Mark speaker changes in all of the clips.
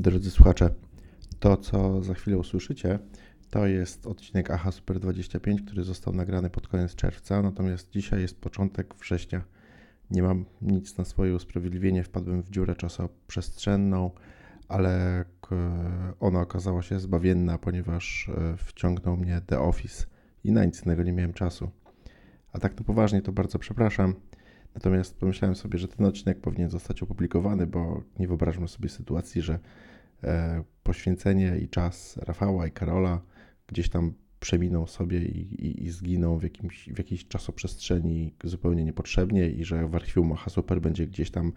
Speaker 1: Drodzy słuchacze, to co za chwilę usłyszycie, to jest odcinek AHA Super 25, który został nagrany pod koniec czerwca, natomiast dzisiaj jest początek września. Nie mam nic na swoje usprawiedliwienie, wpadłem w dziurę czasoprzestrzenną, ale ona okazała się zbawienna, ponieważ e, wciągnął mnie The Office i na nic innego nie miałem czasu. A tak to poważnie, to bardzo przepraszam. Natomiast pomyślałem sobie, że ten odcinek powinien zostać opublikowany, bo nie wyobrażam sobie sytuacji, że poświęcenie i czas Rafała i Karola gdzieś tam przeminą sobie i, i, i zginą w, jakimś, w jakiejś czasoprzestrzeni zupełnie niepotrzebnie i że w archiwum Macha Super będzie gdzieś tam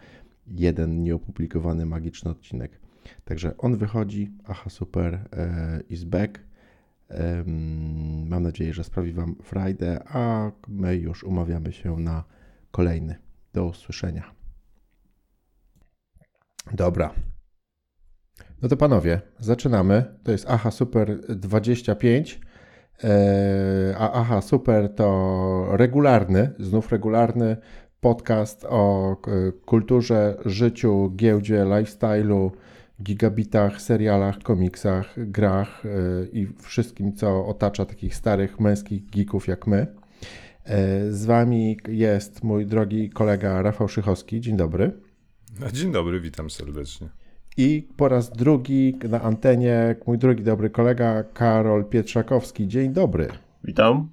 Speaker 1: jeden nieopublikowany magiczny odcinek. Także on wychodzi, Aha Super e, is back. E, mam nadzieję, że sprawi Wam Friday, a my już umawiamy się na kolejny. Do usłyszenia. Dobra. No to panowie, zaczynamy. To jest Aha Super 25. E, a Aha Super to regularny, znów regularny podcast o kulturze, życiu, giełdzie, lifestyle'u, gigabitach, serialach, komiksach, grach e, i wszystkim, co otacza takich starych męskich geeków jak my. E, z Wami jest mój drogi kolega Rafał Szychowski. Dzień dobry.
Speaker 2: Dzień dobry, witam serdecznie.
Speaker 1: I po raz drugi na antenie mój drugi dobry kolega Karol Pietrzakowski. Dzień dobry.
Speaker 3: Witam.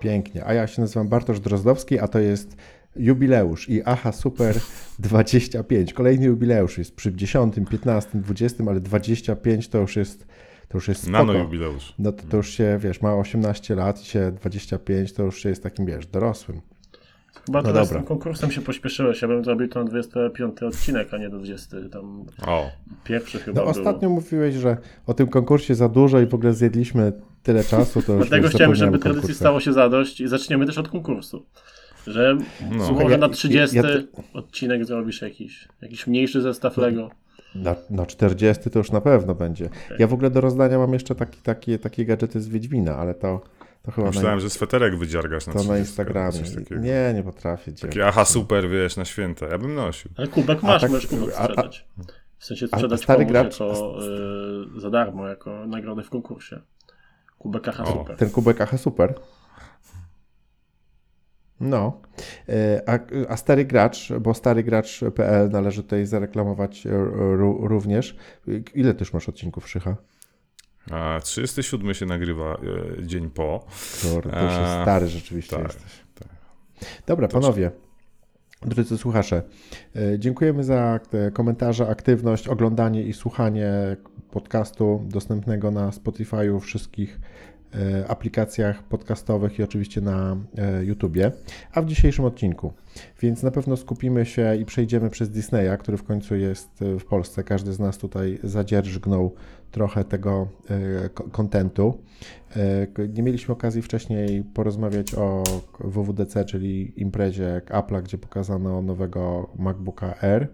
Speaker 1: Pięknie. A ja się nazywam Bartosz Drozdowski, a to jest jubileusz i aha, super 25. Kolejny jubileusz jest przy 10, 15, 20, ale 25 to już jest to już jest spoko.
Speaker 2: Nano jubileusz.
Speaker 1: No to, to już się, wiesz, ma 18 lat i się 25, to już się jest takim, wiesz, dorosłym.
Speaker 3: Chyba no z tym konkursem się pośpieszyłeś. Ja bym zrobił to na 25 odcinek, a nie do 20. Tam o. pierwszy chyba.
Speaker 1: No ostatnio mówiłeś, że o tym konkursie za dużo i w ogóle zjedliśmy tyle czasu. To
Speaker 3: Dlatego chciałem, żeby tradycji stało się zadość i zaczniemy też od konkursu. Że no. może ja, na 30 ja, ja, odcinek zrobisz jakiś, jakiś mniejszy zestaw Lego.
Speaker 1: Na, na 40 to już na pewno będzie. Okay. Ja w ogóle do rozdania mam jeszcze taki, takie, takie gadżety z Wiedźmina, ale to, to chyba.
Speaker 2: Myślałem, na, że sweterek wydziargasz
Speaker 1: na To na Instagramie. Nie, nie potrafię.
Speaker 2: Taki aha, super, wiesz, na święta. Ja bym nosił.
Speaker 3: Ale kubek masz, tak, możesz kubek sprzedać. W sensie sprzedać a, stary gracz, jako, y, za darmo, jako nagrodę w konkursie. Kubek aha, super.
Speaker 1: Ten kubek aha, super. No, e, a, a, stary gracz, bo starygracz.pl należy tutaj zareklamować e, również. Ile też masz odcinków Szycha?
Speaker 2: A 37 się nagrywa e, dzień po.
Speaker 1: Kurde, to już jest stary rzeczywiście tak, jesteś. Tak. Dobra, panowie. Drodzy słuchacze, dziękujemy za komentarze, aktywność, oglądanie i słuchanie podcastu dostępnego na Spotify'u wszystkich E, aplikacjach podcastowych i oczywiście na e, YouTubie, a w dzisiejszym odcinku. Więc na pewno skupimy się i przejdziemy przez Disneya, który w końcu jest e, w Polsce. Każdy z nas tutaj zadzierżgnął trochę tego kontentu. Nie mieliśmy okazji wcześniej porozmawiać o WWDC, czyli imprezie Apple'a, gdzie pokazano nowego MacBooka Air.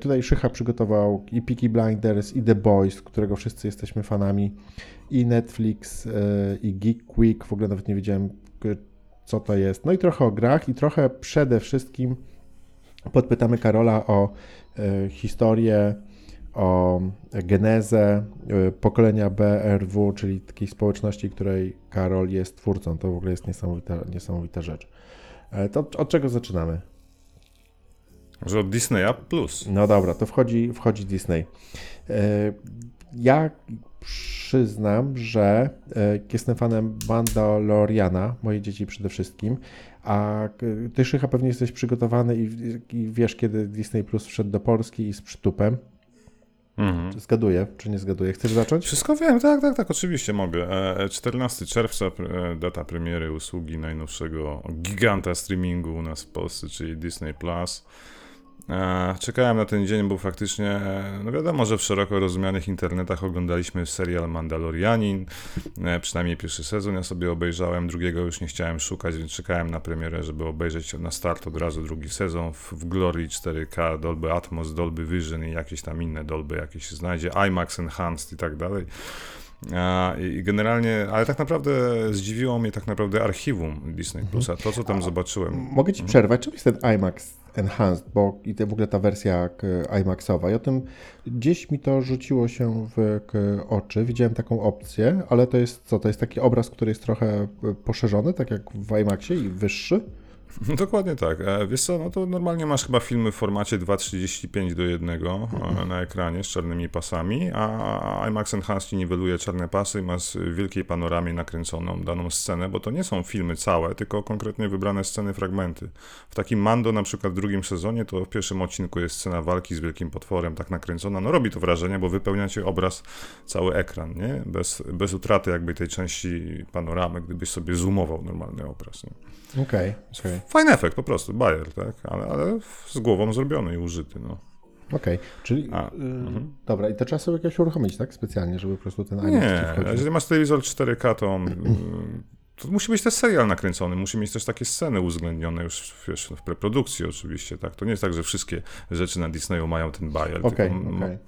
Speaker 1: Tutaj Szycha przygotował i Peaky Blinders, i The Boys, którego wszyscy jesteśmy fanami i Netflix, e, i Geek Week, w ogóle nawet nie wiedziałem, co to jest. No i trochę o grach, i trochę przede wszystkim podpytamy Karola o e, historię, o genezę e, pokolenia BRW, czyli takiej społeczności, której Karol jest twórcą. To w ogóle jest niesamowita, niesamowita rzecz. To od czego zaczynamy?
Speaker 2: Może od Disneya Plus.
Speaker 1: No dobra, to wchodzi, wchodzi Disney. Ja przyznam, że e, jestem fanem Mandaloriana, moje dzieci przede wszystkim, a ty Szycha pewnie jesteś przygotowany i, i wiesz, kiedy Disney Plus wszedł do Polski i z przytupem. Mhm. Zgaduję, czy nie zgaduję? Chcesz zacząć?
Speaker 2: Wszystko wiem, tak, tak, tak, oczywiście mogę. 14 e, czerwca, e, data premiery usługi najnowszego giganta streamingu u nas w Polsce, czyli Disney Plus. E, czekałem na ten dzień, bo faktycznie, e, no wiadomo, że w szeroko rozumianych internetach oglądaliśmy serial Mandalorianin, e, przynajmniej pierwszy sezon. Ja sobie obejrzałem, drugiego już nie chciałem szukać, więc czekałem na premierę, żeby obejrzeć na start od razu drugi sezon. W, w Glory 4K, Dolby Atmos, Dolby Vision i jakieś tam inne Dolby jakieś się znajdzie, IMAX Enhanced i tak dalej. I generalnie, ale tak naprawdę zdziwiło mnie tak naprawdę archiwum Disney Plusa, to co tam zobaczyłem.
Speaker 1: Mogę ci przerwać, czym jest ten IMAX Enhanced, bo i te, w ogóle ta wersja IMAXowa. I o tym gdzieś mi to rzuciło się w oczy. Widziałem taką opcję, ale to jest co? To jest taki obraz, który jest trochę poszerzony, tak jak w IMAXie i wyższy?
Speaker 2: Dokładnie tak. E, wiesz co, no to normalnie masz chyba filmy w formacie 2.35 do 1 e, na ekranie z czarnymi pasami, a IMAX Enhanced niweluje czarne pasy i masz w wielkiej panoramie nakręconą daną scenę, bo to nie są filmy całe, tylko konkretnie wybrane sceny, fragmenty. W takim Mando na przykład w drugim sezonie to w pierwszym odcinku jest scena walki z wielkim potworem, tak nakręcona. No robi to wrażenie, bo wypełnia ci obraz cały ekran, nie? Bez, bez utraty jakby tej części panoramy, gdybyś sobie zoomował normalny obraz. Nie?
Speaker 1: Okej, okay, okay.
Speaker 2: Fajny efekt po prostu, Bayer, tak? Ale, ale z głową zrobiony i użyty, no.
Speaker 1: Okej, okay, czyli A, y mhm. dobra, i to trzeba sobie jakieś uruchomić, tak? Specjalnie, żeby po prostu ten IMAX
Speaker 2: Nie, jeżeli masz telewizor 4K, to on, to musi być też serial nakręcony, musi mieć też takie sceny uwzględnione już wiesz, w preprodukcji oczywiście, tak? To nie jest tak, że wszystkie rzeczy na Disneyu mają ten Bayer,
Speaker 1: okay, tylko, okay.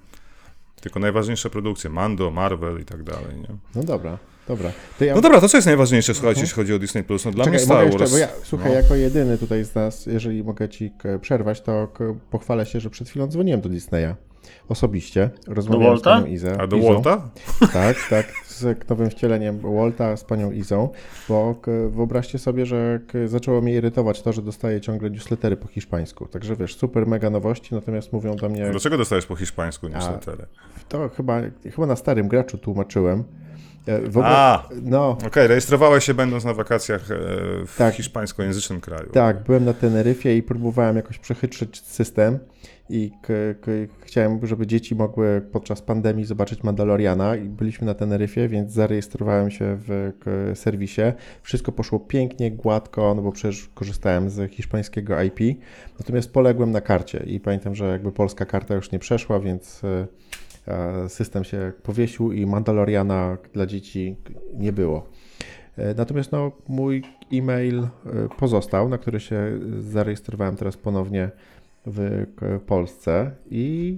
Speaker 2: tylko najważniejsze produkcje, Mando, Marvel i tak dalej, nie?
Speaker 1: No dobra. Dobra.
Speaker 2: Ja... No dobra, to co jest najważniejsze, słuchajcie, jeśli chodzi o Disney Plus? No dla Czekaj, mnie Star Wars. Jeszcze,
Speaker 1: ja, słuchaj, no. jako jedyny tutaj z nas, jeżeli mogę ci przerwać, to pochwalę się, że przed chwilą dzwoniłem do Disneya osobiście. Rozmawiałem z panią Izę.
Speaker 2: A do Izą. Walta?
Speaker 1: Tak, tak, z nowym wcieleniem Walta z panią Izą, bo wyobraźcie sobie, że zaczęło mnie irytować to, że dostaję ciągle newslettery po hiszpańsku. Także wiesz, super mega nowości, natomiast mówią do mnie...
Speaker 2: Dlaczego dostajesz po hiszpańsku newslettery?
Speaker 1: A, to chyba, chyba na starym graczu tłumaczyłem,
Speaker 2: E, w ogóle, A, no. okej, okay, rejestrowałeś się będąc na wakacjach e, w tak, hiszpańskojęzycznym kraju.
Speaker 1: Tak, byłem na Teneryfie i próbowałem jakoś przechytrzyć system i chciałem, żeby dzieci mogły podczas pandemii zobaczyć Mandaloriana i byliśmy na Teneryfie, więc zarejestrowałem się w serwisie. Wszystko poszło pięknie, gładko, no bo przecież korzystałem z hiszpańskiego IP, natomiast poległem na karcie i pamiętam, że jakby polska karta już nie przeszła, więc e, system się powiesił i Mandaloriana dla dzieci nie było. E, natomiast no, mój e-mail e, pozostał, na który się zarejestrowałem teraz ponownie w Polsce i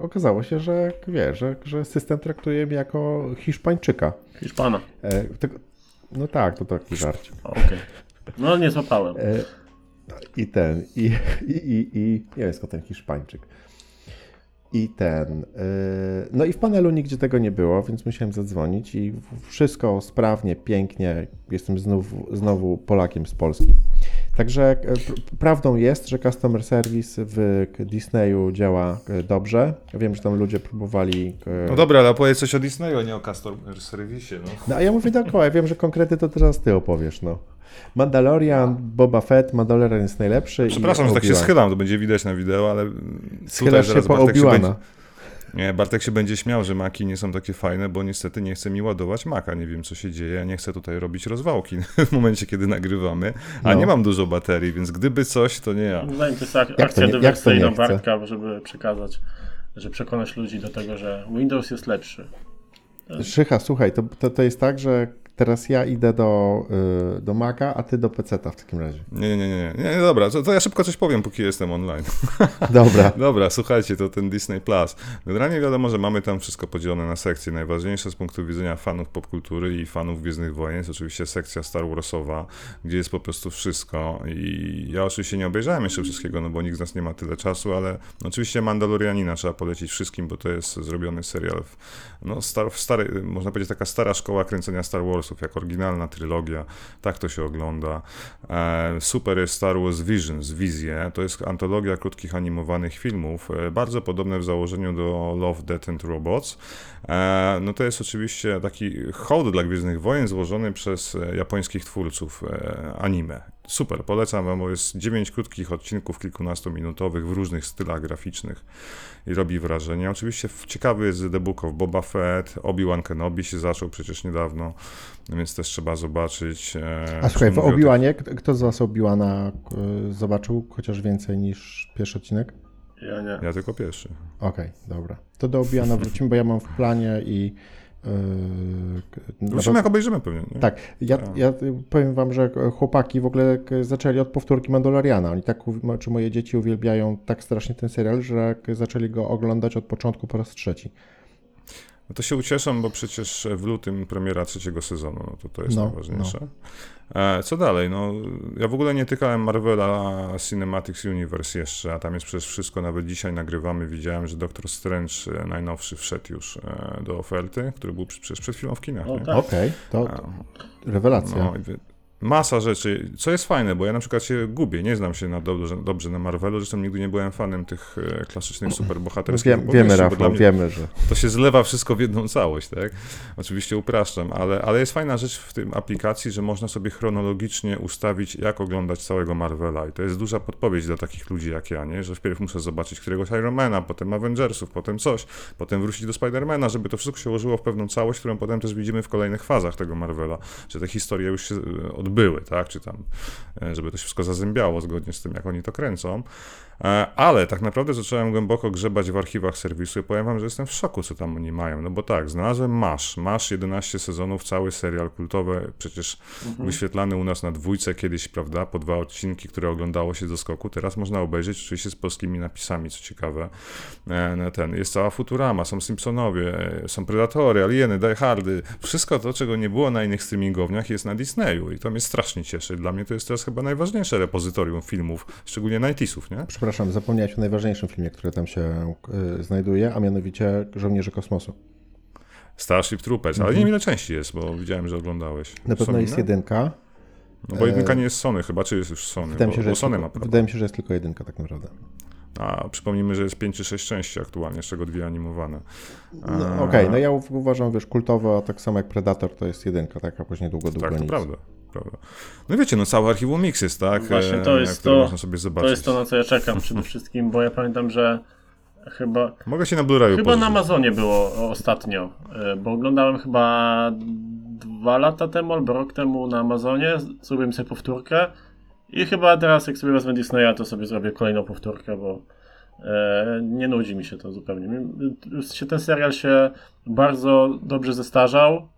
Speaker 1: okazało się, że wie, że, że system traktuje mnie jako Hiszpańczyka.
Speaker 3: Hiszpana. E,
Speaker 1: no tak, to taki żarcik.
Speaker 3: Okej. Okay. No nie złapałem.
Speaker 1: I ten, i, i, i, i nie wiem skąd ten Hiszpańczyk. I ten. Y, no i w panelu nigdzie tego nie było, więc musiałem zadzwonić i wszystko sprawnie, pięknie. Jestem znowu, znowu Polakiem z Polski. Także e, prawdą jest, że customer service w Disneyu działa e, dobrze. Wiem, że tam ludzie próbowali.
Speaker 2: No dobra, ale opowiedz coś o Disneyu, a nie o customer service. No.
Speaker 1: no a ja mówię dookoła, ja wiem, że konkrety to teraz ty opowiesz. No. Mandalorian, Boba Fett, Mandalorian jest najlepszy.
Speaker 2: Przepraszam, że tak się schylam, to będzie widać na wideo, ale
Speaker 1: Schylasz się po Obi-Wana.
Speaker 2: Nie, Bartek się będzie śmiał, że maki nie są takie fajne, bo niestety nie chce mi ładować maka. Nie wiem, co się dzieje. Ja nie chcę tutaj robić rozwałki w momencie, kiedy nagrywamy, a no. nie mam dużo baterii, więc gdyby coś, to nie ja.
Speaker 3: No, to jest ak akcja dywersyjna Bartka, żeby przekazać, że przekonać ludzi do tego, że Windows jest lepszy.
Speaker 1: Szycha, słuchaj, to, to, to jest tak, że Teraz ja idę do, y, do Maca, a ty do PC-ta w takim razie.
Speaker 2: Nie, nie, nie, nie, nie dobra, to, to, ja szybko coś powiem, póki jestem online.
Speaker 1: Dobra.
Speaker 2: dobra, słuchajcie, to ten Disney Plus. Generalnie wiadomo, że mamy tam wszystko podzielone na sekcje. Najważniejsze z punktu widzenia fanów popkultury i fanów Gwiezdnych Wojen jest oczywiście sekcja Star Warsowa, gdzie jest po prostu wszystko. I ja oczywiście nie obejrzałem jeszcze wszystkiego, no bo nikt z nas nie ma tyle czasu, ale oczywiście Mandalorianina trzeba polecić wszystkim, bo to jest zrobiony serial w, no, star, stary, można powiedzieć taka stara szkoła kręcenia Star Wars jak oryginalna trylogia, tak to się ogląda. E, super jest Star Wars Visions, Wizje, to jest antologia krótkich animowanych filmów, e, bardzo podobne w założeniu do Love, Death and Robots. E, no to jest oczywiście taki hołd dla Gwiezdnych Wojen złożony przez japońskich twórców anime. Super, polecam wam, bo jest 9 krótkich odcinków, kilkunastominutowych w różnych stylach graficznych i robi wrażenie. Oczywiście ciekawy jest The Book of Boba Fett, Obi-Wan Kenobi się zaczął przecież niedawno, więc też trzeba zobaczyć.
Speaker 1: E, A słuchaj, w Obi-Wanie, kto z was Obi-Wana e, zobaczył chociaż więcej niż pierwszy odcinek?
Speaker 3: Ja nie.
Speaker 2: Ja tylko pierwszy.
Speaker 1: Okej, okay, dobra. To do Obi-Wana wrócimy, bo ja mam w planie i
Speaker 2: Zobaczymy, jak obejrzymy pewnie. Nie?
Speaker 1: Tak, ja, tak. ja powiem wam, że chłopaki w ogóle zaczęli od powtórki Mandaloriana. Oni tak, czy moje dzieci uwielbiają tak strasznie ten serial, że zaczęli go oglądać od początku po raz trzeci.
Speaker 2: No to się ucieszam, bo przecież w lutym premiera trzeciego sezonu, no to to jest no, najważniejsze. No. E, co dalej? No, ja w ogóle nie tykałem Marvela Cinematics Universe jeszcze, a tam jest przecież wszystko, nawet dzisiaj nagrywamy, widziałem, że Doctor Strange e, najnowszy wszedł już e, do oferty, który był przecież przed chwilą w kinach.
Speaker 1: Tak. Okej, okay, to rewelacja. No,
Speaker 2: masa rzeczy, co jest fajne, bo ja na przykład się gubię, nie znam się na dobrze, dobrze na Marvelu, zresztą nigdy nie byłem fanem tych e, klasycznych superbohaterskich
Speaker 1: Wiem, Wiemy, Rafał, wiemy, że...
Speaker 2: To się zlewa wszystko w jedną całość, tak? Oczywiście upraszczam, ale, ale jest fajna rzecz w tym aplikacji, że można sobie chronologicznie ustawić, jak oglądać całego Marvela i to jest duża podpowiedź dla takich ludzi jak ja, nie? Że wpierw muszę zobaczyć któregoś Ironmana, potem Avengersów, potem coś, potem wrócić do Spidermana, żeby to wszystko się ułożyło w pewną całość, którą potem też widzimy w kolejnych fazach tego Marvela, że te historie już się od odbyły, tak, czy tam, e, żeby to się wszystko zazębiało zgodnie z tym, jak oni to kręcą. E, ale tak naprawdę zacząłem głęboko grzebać w archiwach serwisu i powiem wam, że jestem w szoku, co tam oni mają. No bo tak, znalazłem Masz. Masz 11 sezonów, cały serial kultowy, przecież mhm. wyświetlany u nas na dwójce kiedyś, prawda, po dwa odcinki, które oglądało się do skoku. Teraz można obejrzeć oczywiście z polskimi napisami, co ciekawe. E, ten, jest cała Futurama, są Simpsonowie, e, są Predatory, Alieny, Die Hardy. Wszystko to, czego nie było na innych streamingowniach jest na Disneyu i to mnie strasznie cieszy. Dla mnie to jest teraz chyba najważniejsze repozytorium filmów, szczególnie 90 nie?
Speaker 1: Przepraszam, zapomniałeś o najważniejszym filmie, który tam się y, znajduje, a mianowicie Żołnierze Kosmosu.
Speaker 2: Starship Troopers, ale mhm. nie wiem ile części jest, bo widziałem, że oglądałeś.
Speaker 1: Na pewno jest jedynka.
Speaker 2: No bo jedynka nie jest Sony chyba, czy jest już Sony? Wydaje, mi się, że jest
Speaker 1: Sony
Speaker 2: ma
Speaker 1: wydaje mi się, że jest tylko jedynka tak naprawdę.
Speaker 2: A przypomnijmy, że jest 5 czy 6 części aktualnie, z czego dwie animowane.
Speaker 1: No, Okej, okay, no ja uważam, wiesz, kultowo, tak samo jak Predator to jest jedynka, tak, a później długo, długo
Speaker 2: tak,
Speaker 1: nic.
Speaker 2: to prawda prawda? No wiecie, no całe archiwum Mix jest, tak?
Speaker 3: Właśnie to e, jest to, można sobie zobaczyć. to jest to, na co ja czekam przede wszystkim, bo ja pamiętam, że chyba...
Speaker 2: Mogę się na Blu-rayu
Speaker 3: Chyba na Amazonie było ostatnio, e, bo oglądałem chyba dwa lata temu albo rok temu na Amazonie, zrobiłem sobie powtórkę i chyba teraz jak sobie wezmę Disneya, to sobie zrobię kolejną powtórkę, bo e, nie nudzi mi się to zupełnie. Ten serial się bardzo dobrze zestarzał,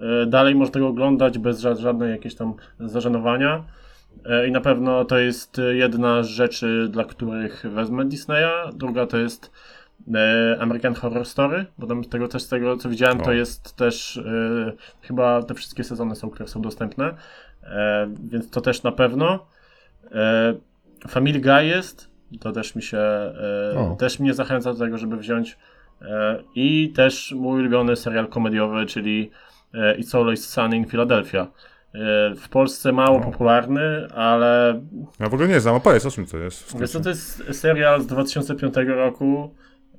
Speaker 3: E, dalej można go oglądać bez żadnej jakiejś tam zażenowania. E, I na pewno to jest jedna z rzeczy, dla których wezmę Disneya. Druga to jest e, American Horror Story, bo tam tego też z tego co widziałem, to jest też chyba te wszystkie sezony są, które są dostępne. Więc to też na pewno. Family Guy jest, to też mi się też mnie zachęca do tego, żeby wziąć. I też mój ulubiony serial komediowy, czyli E, It's Always Sunny in Philadelphia. E, w Polsce mało no. popularny, ale...
Speaker 2: Ja w ogóle nie znam, opowiedz o czym to jest.
Speaker 3: Wiesz to jest serial z 2005 roku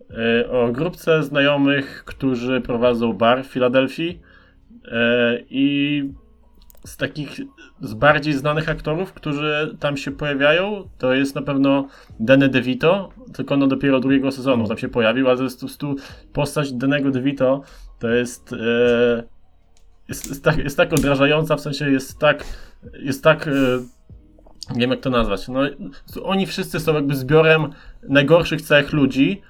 Speaker 3: e, o grupce znajomych, którzy prowadzą bar w Filadelfii i z takich, z bardziej znanych aktorów, którzy tam się pojawiają, to jest na pewno Danny DeVito, tylko no dopiero drugiego sezonu tam się pojawił, ale to jest tu postać Danego DeVito to jest jest, jest, tak, jest tak odrażająca, w sensie jest tak, jest tak, e, nie wiem jak to nazwać, no, oni wszyscy są jakby zbiorem najgorszych cech ludzi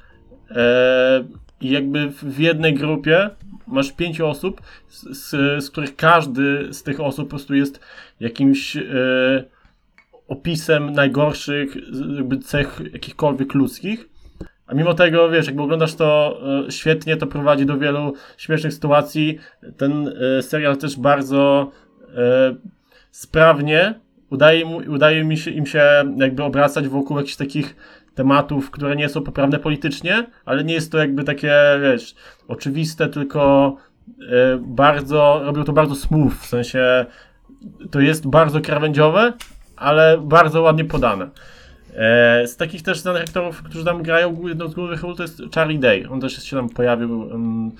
Speaker 3: e, i jakby w jednej grupie masz pięciu osób, z, z, z, których każdy z tych osób po prostu jest jakimś e, opisem najgorszych jakby cech jakichkolwiek ludzkich a mimo tego, wiesz, jakby oglądasz to e, świetnie, to prowadzi do wielu śmiesznych sytuacji. Ten e, serial też bardzo e, sprawnie udaje, mu, udaje mi się, im się jakby obracać wokół jakichś takich tematów, które nie są poprawne politycznie, ale nie jest to jakby takie, wiesz, oczywiste, tylko bardzo, robią to bardzo smooth, w sensie to jest bardzo krawędziowe, ale bardzo ładnie podane. E, z takich też znanych aktorów, którzy tam grają, jedną z głównych ról to jest Charlie Day. On też się tam pojawił, um,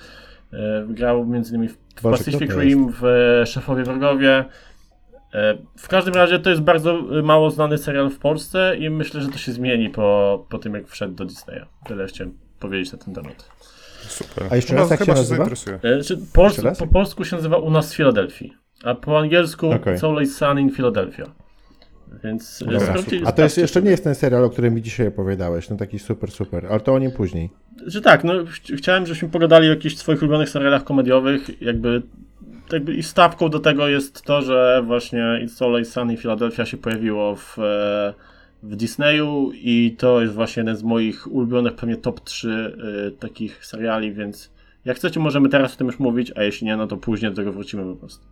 Speaker 3: e, grał między innymi w Pacific Rim, w e, Szefowie Wrogowie. E, w każdym razie to jest bardzo mało znany serial w Polsce i myślę, że to się zmieni po, po tym, jak wszedł do Disneya. Tyle chciałem powiedzieć na ten temat.
Speaker 2: Super.
Speaker 1: A jeszcze raz, jak się nazywa?
Speaker 3: E, czy po, po polsku się nazywa U nas w Filadelfii, a po angielsku okay. Soul Sun in Philadelphia. Więc
Speaker 1: A to jest, jeszcze nie jest ten serial, o którym mi dzisiaj opowiadałeś, no taki super, super, ale to o nim później.
Speaker 3: Że tak, no chciałem, żebyśmy pogadali o jakichś swoich ulubionych serialach komediowych, jakby, jakby i stawką do tego jest to, że właśnie It's Always Sunny Philadelphia się pojawiło w, e, w Disneyu i to jest właśnie jeden z moich ulubionych, pewnie top 3 y, e, takich seriali, więc Jak chcecie, możemy teraz o tym już mówić, a jeśli nie, no to później do tego wrócimy po prostu.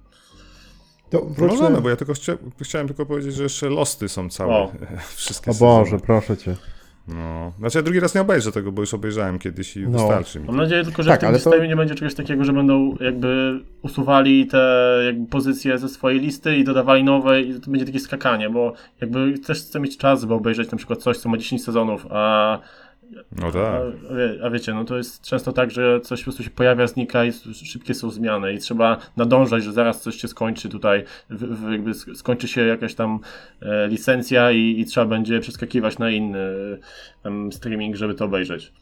Speaker 1: To wróćmy...
Speaker 2: Możemy, bo ja tylko chcia... chciałem tylko powiedzieć, że jeszcze Losty są całe.
Speaker 3: O.
Speaker 2: Wszystkie
Speaker 1: O Boże,
Speaker 2: sezony.
Speaker 1: proszę cię.
Speaker 2: No. Znaczy ja drugi raz nie obejrzę tego, bo już obejrzałem kiedyś i
Speaker 1: No.
Speaker 2: wystarczy mi.
Speaker 3: Mam nadzieję tylko, że
Speaker 1: Tak,
Speaker 3: w tym
Speaker 1: ale to-
Speaker 3: systemie nie będzie czegoś takiego, że będą jakby usuwali te jakby pozycje ze swojej listy i dodawali nowe i to będzie takie skakanie, bo jakby też chcę mieć czas, by obejrzeć na przykład coś, co ma 10 sezonów, a,
Speaker 2: No tak.
Speaker 3: a, wie- a wiecie, no to jest często tak, że coś po prostu się pojawia, znika i szybkie są zmiany i trzeba nadążać, że zaraz coś się skończy tutaj, w, w, jakby sk- skończy się jakaś tam e, licencja i, i trzeba będzie przeskakiwać na inny e, streaming, żeby to obejrzeć.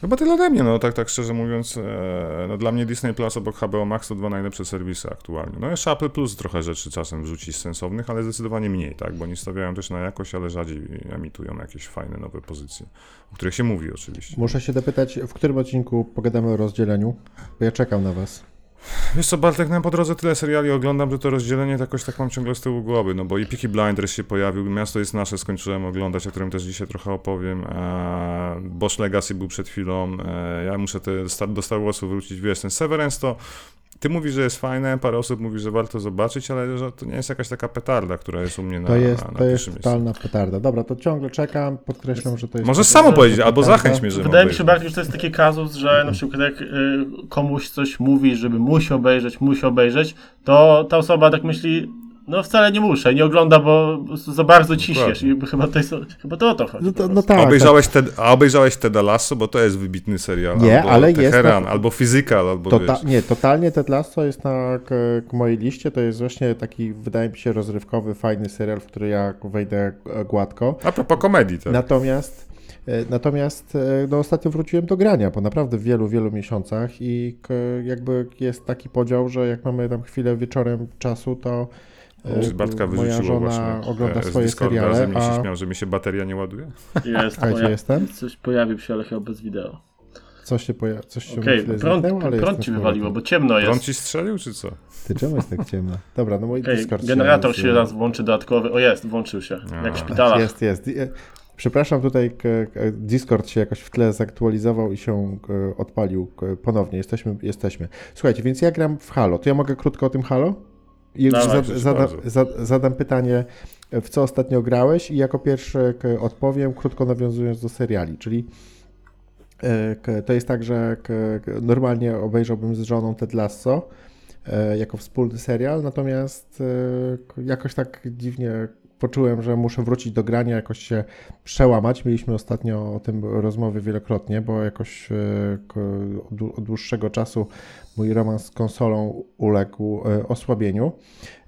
Speaker 2: Chyba tyle ode mnie, no tak, tak szczerze mówiąc, e, no dla mnie Disney Plus obok HBO Max to dwa najlepsze serwisy aktualnie. No jeszcze Apple Plus trochę rzeczy czasem wrzuci sensownych, ale zdecydowanie mniej, tak, bo oni stawiają też na jakość, ale rzadziej emitują jakieś fajne nowe pozycje, o których się mówi oczywiście.
Speaker 1: Muszę się dopytać, w którym odcinku pogadamy o rozdzieleniu? Bo ja czekam na was.
Speaker 2: Wiesz co, Bartek, nam po drodze tyle seriali oglądam, że to rozdzielenie jakoś tak mam ciągle z tyłu głowy, no bo i Peaky Blinders się pojawił, Miasto jest nasze skończyłem oglądać, o którym też dzisiaj trochę opowiem, e, Bosch Legacy był przed chwilą, e, ja muszę te, do Star Warsu wrócić, wiesz, ten Severance to, ty mówisz, że jest fajne, parę osób mówi, że warto zobaczyć, ale że to nie jest jakaś taka petarda, która jest u mnie na,
Speaker 1: To jest,
Speaker 2: na, na
Speaker 1: to jest
Speaker 2: pierwszym miejscu.
Speaker 1: totalna petarda. Dobra, to ciągle czekam, podkreślam, że to jest...
Speaker 2: Możesz
Speaker 1: totalna
Speaker 2: samo powiedzieć, albo zachęć mnie, że
Speaker 3: Wydaje mi się bardziej, że to jest taki kazus, że na przykład jak y, komuś coś mówi, żeby musi obejrzeć, musi obejrzeć, to ta osoba tak myśli, no wcale nie muszę, nie ogląda, bo za bardzo ciśniesz
Speaker 2: Dokładnie.
Speaker 3: i chyba to, jest, chyba to o to chodzi.
Speaker 1: No, to, no tak,
Speaker 2: A
Speaker 1: tak.
Speaker 2: obejrzałeś, Ted, a obejrzałeś Teda Lasso, bo to jest wybitny serial.
Speaker 1: Nie,
Speaker 2: albo
Speaker 1: ale jest
Speaker 2: Teheran,
Speaker 1: na-
Speaker 2: albo Physical, albo
Speaker 1: Tota,
Speaker 2: wiesz.
Speaker 1: nie, totalnie Ted Lasso jest na k, k mojej liście. To jest właśnie taki, wydaje mi się, rozrywkowy, fajny serial, w który ja wejdę gładko.
Speaker 2: A propos komedii, tak.
Speaker 1: Natomiast, e, natomiast e, no, ostatnio wróciłem do grania po naprawdę wielu, wielu miesiącach i jakby jest taki podział, że jak mamy tam chwilę wieczorem czasu, to
Speaker 2: Czy Bartka
Speaker 1: moja żona
Speaker 2: właśnie
Speaker 1: ogląda
Speaker 2: e, z
Speaker 1: swoje
Speaker 2: Discorda,
Speaker 1: seriale,
Speaker 2: ze mnie się
Speaker 1: a
Speaker 2: śmiał, że mi się bateria nie ładuje.
Speaker 3: Jest, poja-
Speaker 1: jestem?
Speaker 3: coś pojawił się, ale chyba bez wideo.
Speaker 1: coś się, poja- coś się chwilę
Speaker 3: prąd,
Speaker 1: ale
Speaker 3: prąd ci wywaliło, bo ciemno
Speaker 2: Prąd
Speaker 3: jest.
Speaker 2: ci strzelił, czy co?
Speaker 1: Ty czemu jest tak ciemno? Dobra, no mój
Speaker 3: Okej,
Speaker 1: Discord
Speaker 3: generator się raz włączy dodatkowy. O jest, włączył się.
Speaker 2: A.
Speaker 3: Jak w szpitalach.
Speaker 1: Jest, jest. E, Przepraszam, tutaj Discord się jakoś w tle zaktualizował i się odpalił ponownie. Jesteśmy, jesteśmy. Słuchajcie, więc ja gram w Halo. To ja mogę krótko o tym Halo?
Speaker 3: Dawaj,
Speaker 1: zad,
Speaker 2: proszę
Speaker 1: zadam, pytanie, w co ostatnio grałeś i jako pierwszy odpowiem, krótko nawiązując do seriali, czyli e, to jest tak, że normalnie obejrzałbym z żoną Ted Lasso e, jako wspólny serial, natomiast e, jakoś tak dziwnie poczułem, że muszę wrócić do grania, jakoś się przełamać. Mieliśmy ostatnio o tym rozmowy wielokrotnie, bo jakoś od dłuższego czasu mój romans z konsolą uległ e, osłabieniu.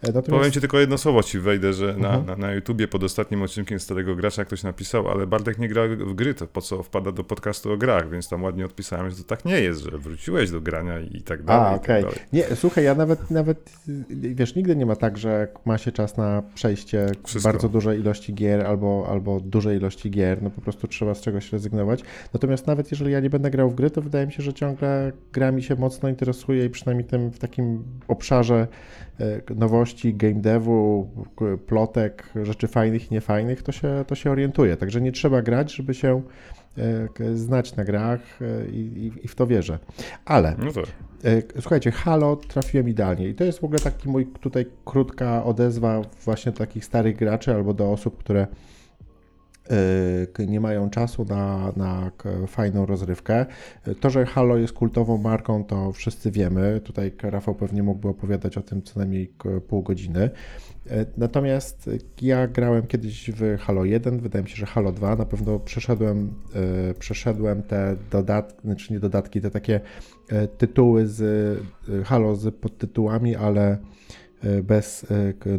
Speaker 1: E, Natomiast
Speaker 2: Powiem ci tylko jedno słowo ci wejdę, że na,
Speaker 1: Mhm.
Speaker 2: na, na YouTubie pod ostatnim odcinkiem Starego Gracza ktoś napisał, ale Bartek nie gra w gry, to po co wpada do podcastu o grach, więc tam ładnie odpisałem, że to tak nie jest, że wróciłeś do grania i tak dalej.
Speaker 1: A,
Speaker 2: tak
Speaker 1: okej.
Speaker 2: dalej.
Speaker 1: Nie, słuchaj, ja nawet, nawet, wiesz, nigdy nie ma tak, że ma się czas na przejście
Speaker 2: Wszystko.
Speaker 1: bardzo dużej ilości gier albo, albo dużej ilości gier, no po prostu trzeba z czegoś rezygnować. Natomiast nawet jeżeli ja nie będę grał w gry, to wydaje mi się, że ciągle gra mi się mocno interesuje i przynajmniej tym, w takim obszarze e, nowości, game devu, plotek, rzeczy fajnych i niefajnych, to się, to się orientuje. Także nie trzeba grać, żeby się e, znać na grach e, i, i, w to wierzę. Ale
Speaker 2: No tak.
Speaker 1: Słuchajcie, Halo trafiłem idealnie i to jest w ogóle taki mój tutaj krótka odezwa właśnie do takich starych graczy albo do osób, które nie mają czasu na, na fajną rozrywkę. To, że Halo jest kultową marką, to wszyscy wiemy. Tutaj Rafał pewnie mógłby opowiadać o tym co najmniej pół godziny. E, Natomiast ja grałem kiedyś w Halo 1, wydaje mi się, że Halo 2. Na pewno przeszedłem, e, przeszedłem te dodatki, znaczy nie dodatki, te takie e, tytuły z Halo z podtytułami, ale bez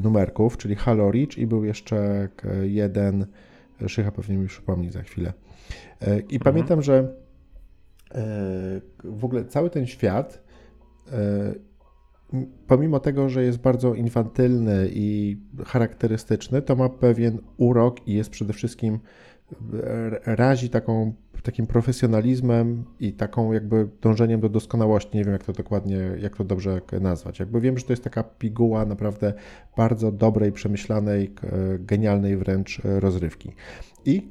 Speaker 1: numerków, czyli Halo Reach i był jeszcze jeden, Szycha pewnie mi przypomni za chwilę. E, I pamiętam, że e, w ogóle cały ten świat e, pomimo tego, że jest bardzo infantylny i charakterystyczny, to ma pewien urok i jest przede wszystkim razi taką takim profesjonalizmem i taką jakby dążeniem do doskonałości. Nie wiem, jak to dokładnie, jak to dobrze nazwać. Jakby wiem, że to jest taka piguła naprawdę bardzo dobrej, przemyślanej, genialnej wręcz rozrywki. I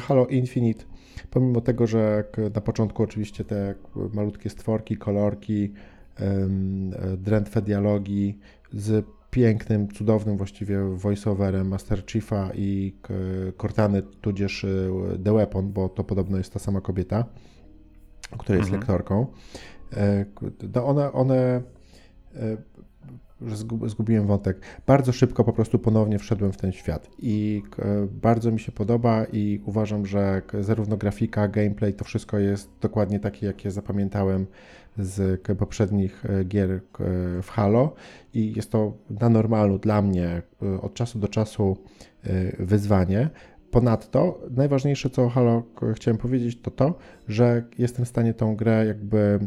Speaker 1: Halo Infinite, pomimo tego, że na początku oczywiście te malutkie stworki, kolorki, drętwe dialogi z pięknym, cudownym właściwie voiceoverem Master Chiefa i Cortany, tudzież y, The Weapon, bo to podobno jest ta sama kobieta, która jest mhm. lektorką. E, no one, one e, zgubiłem wątek. Bardzo szybko po prostu ponownie wszedłem w ten świat i bardzo mi się podoba i uważam, że zarówno grafika, gameplay, to wszystko jest dokładnie takie, jakie zapamiętałem z poprzednich e, gier e, w Halo i jest to na normalu dla mnie e, od czasu do czasu wyzwanie. Ponadto najważniejsze, co o Halo chciałem powiedzieć, to to, że jestem w stanie tą grę jakby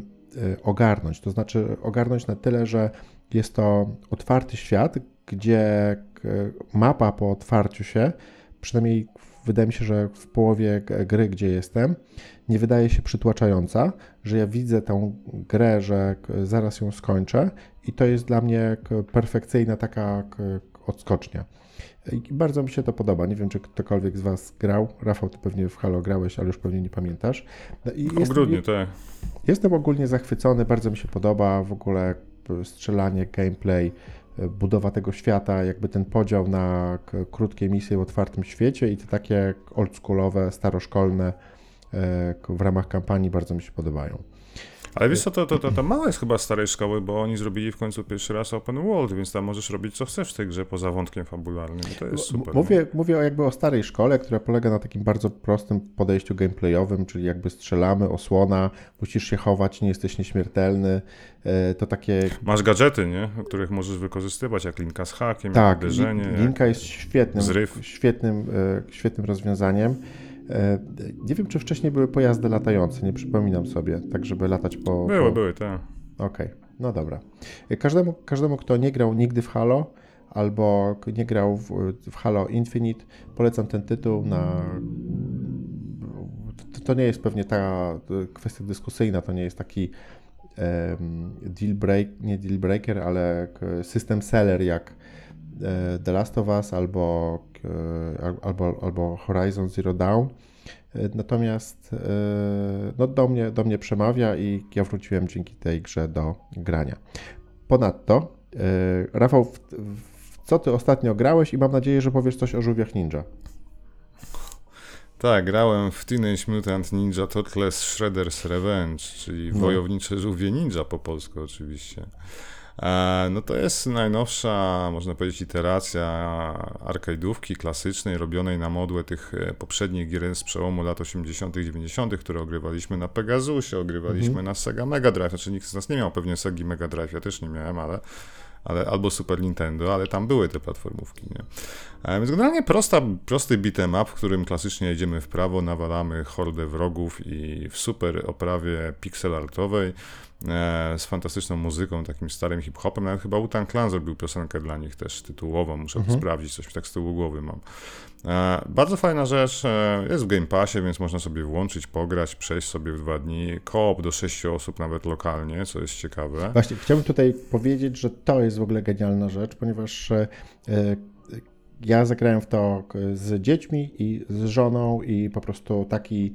Speaker 1: ogarnąć. To znaczy ogarnąć na tyle, że jest to otwarty świat, gdzie mapa po otwarciu się, przynajmniej wydaje mi się, że w połowie gry, gdzie jestem, nie wydaje się przytłaczająca, że ja widzę tę grę, że zaraz ją skończę i to jest dla mnie perfekcyjna taka odskocznia. I bardzo mi się to podoba. Nie wiem, czy ktokolwiek z Was grał. Rafał, ty pewnie w Halo grałeś, ale już pewnie nie pamiętasz.
Speaker 2: No I w grudniu, tak.
Speaker 1: Jestem ogólnie zachwycony, bardzo mi się podoba w ogóle strzelanie, gameplay, budowa tego świata, jakby ten podział na krótkie misje w otwartym świecie i te takie oldschoolowe, staroszkolne e, w ramach kampanii bardzo mi się podobają.
Speaker 2: Ale wiesz co, to, to, to, to małe jest chyba starej szkoły, bo oni zrobili w końcu pierwszy raz open world, więc tam możesz robić co chcesz w tej grze poza wątkiem fabularnym to jest super.
Speaker 1: Mówię, mówię jakby o starej szkole, która polega na takim bardzo prostym podejściu gameplayowym, czyli jakby strzelamy, osłona, musisz się chować, nie jesteś nieśmiertelny, e, to takie...
Speaker 2: Masz gadżety, nie? Których możesz wykorzystywać, jak linka z hakiem,
Speaker 1: tak,
Speaker 2: uderzenie.
Speaker 1: linka jest świetnym, zryw. świetnym, e, świetnym rozwiązaniem. E, nie wiem, czy wcześniej były pojazdy latające, nie przypominam sobie, tak żeby latać po...
Speaker 2: Były,
Speaker 1: po...
Speaker 2: były, tak.
Speaker 1: Okej, okay. no dobra. E, każdemu, każdemu, kto nie grał nigdy w Halo, albo nie grał w, w Halo Infinite, polecam ten tytuł na... To, nie jest pewnie ta kwestia dyskusyjna, to nie jest taki um, deal break, nie deal breaker, ale system seller jak e, The Last of Us albo albo, albo Horizon Zero Dawn. E, natomiast e, no, do, mnie, do mnie przemawia i ja wróciłem dzięki tej grze do grania. Ponadto, Rafał, w, w co ty ostatnio grałeś i mam nadzieję, że powiesz coś o żółwiach ninja.
Speaker 2: Tak, grałem w Teenage Mutant Ninja Turtles Shredder's Revenge, czyli no. wojownicze żółwie ninja po polsku oczywiście. E, no to jest najnowsza, można powiedzieć, iteracja arcade'ówki klasycznej, robionej na modłę tych e, poprzednich gier z przełomu lat 80., 90., które ogrywaliśmy na Pegasusie, ogrywaliśmy mhm. na Sega Mega Drive. Znaczy nikt z nas nie miał pewnie Segi Mega Drive, ja też nie miałem, ale ale, albo Super Nintendo, ale tam były te platformówki, nie? E, więc generalnie prosta, prosty beat'em up, w którym klasycznie jedziemy w prawo, nawalamy hordę wrogów i w super oprawie pixel artowej e, z fantastyczną muzyką, takim starym hip-hopem. Nawet chyba Utan Clan zrobił piosenkę dla nich też tytułową, muszę mhm. sprawdzić, coś tak z tyłu głowy mam. E, bardzo fajna rzecz, e, jest w Game Passie, więc można sobie włączyć, pograć, przejść sobie w dwa dni. Koop do sześciu osób nawet lokalnie, co jest ciekawe.
Speaker 1: Właśnie, chciałbym tutaj powiedzieć, że to jest w ogóle genialna rzecz, ponieważ e, ja zagrałem w to z dziećmi i z żoną i po prostu taki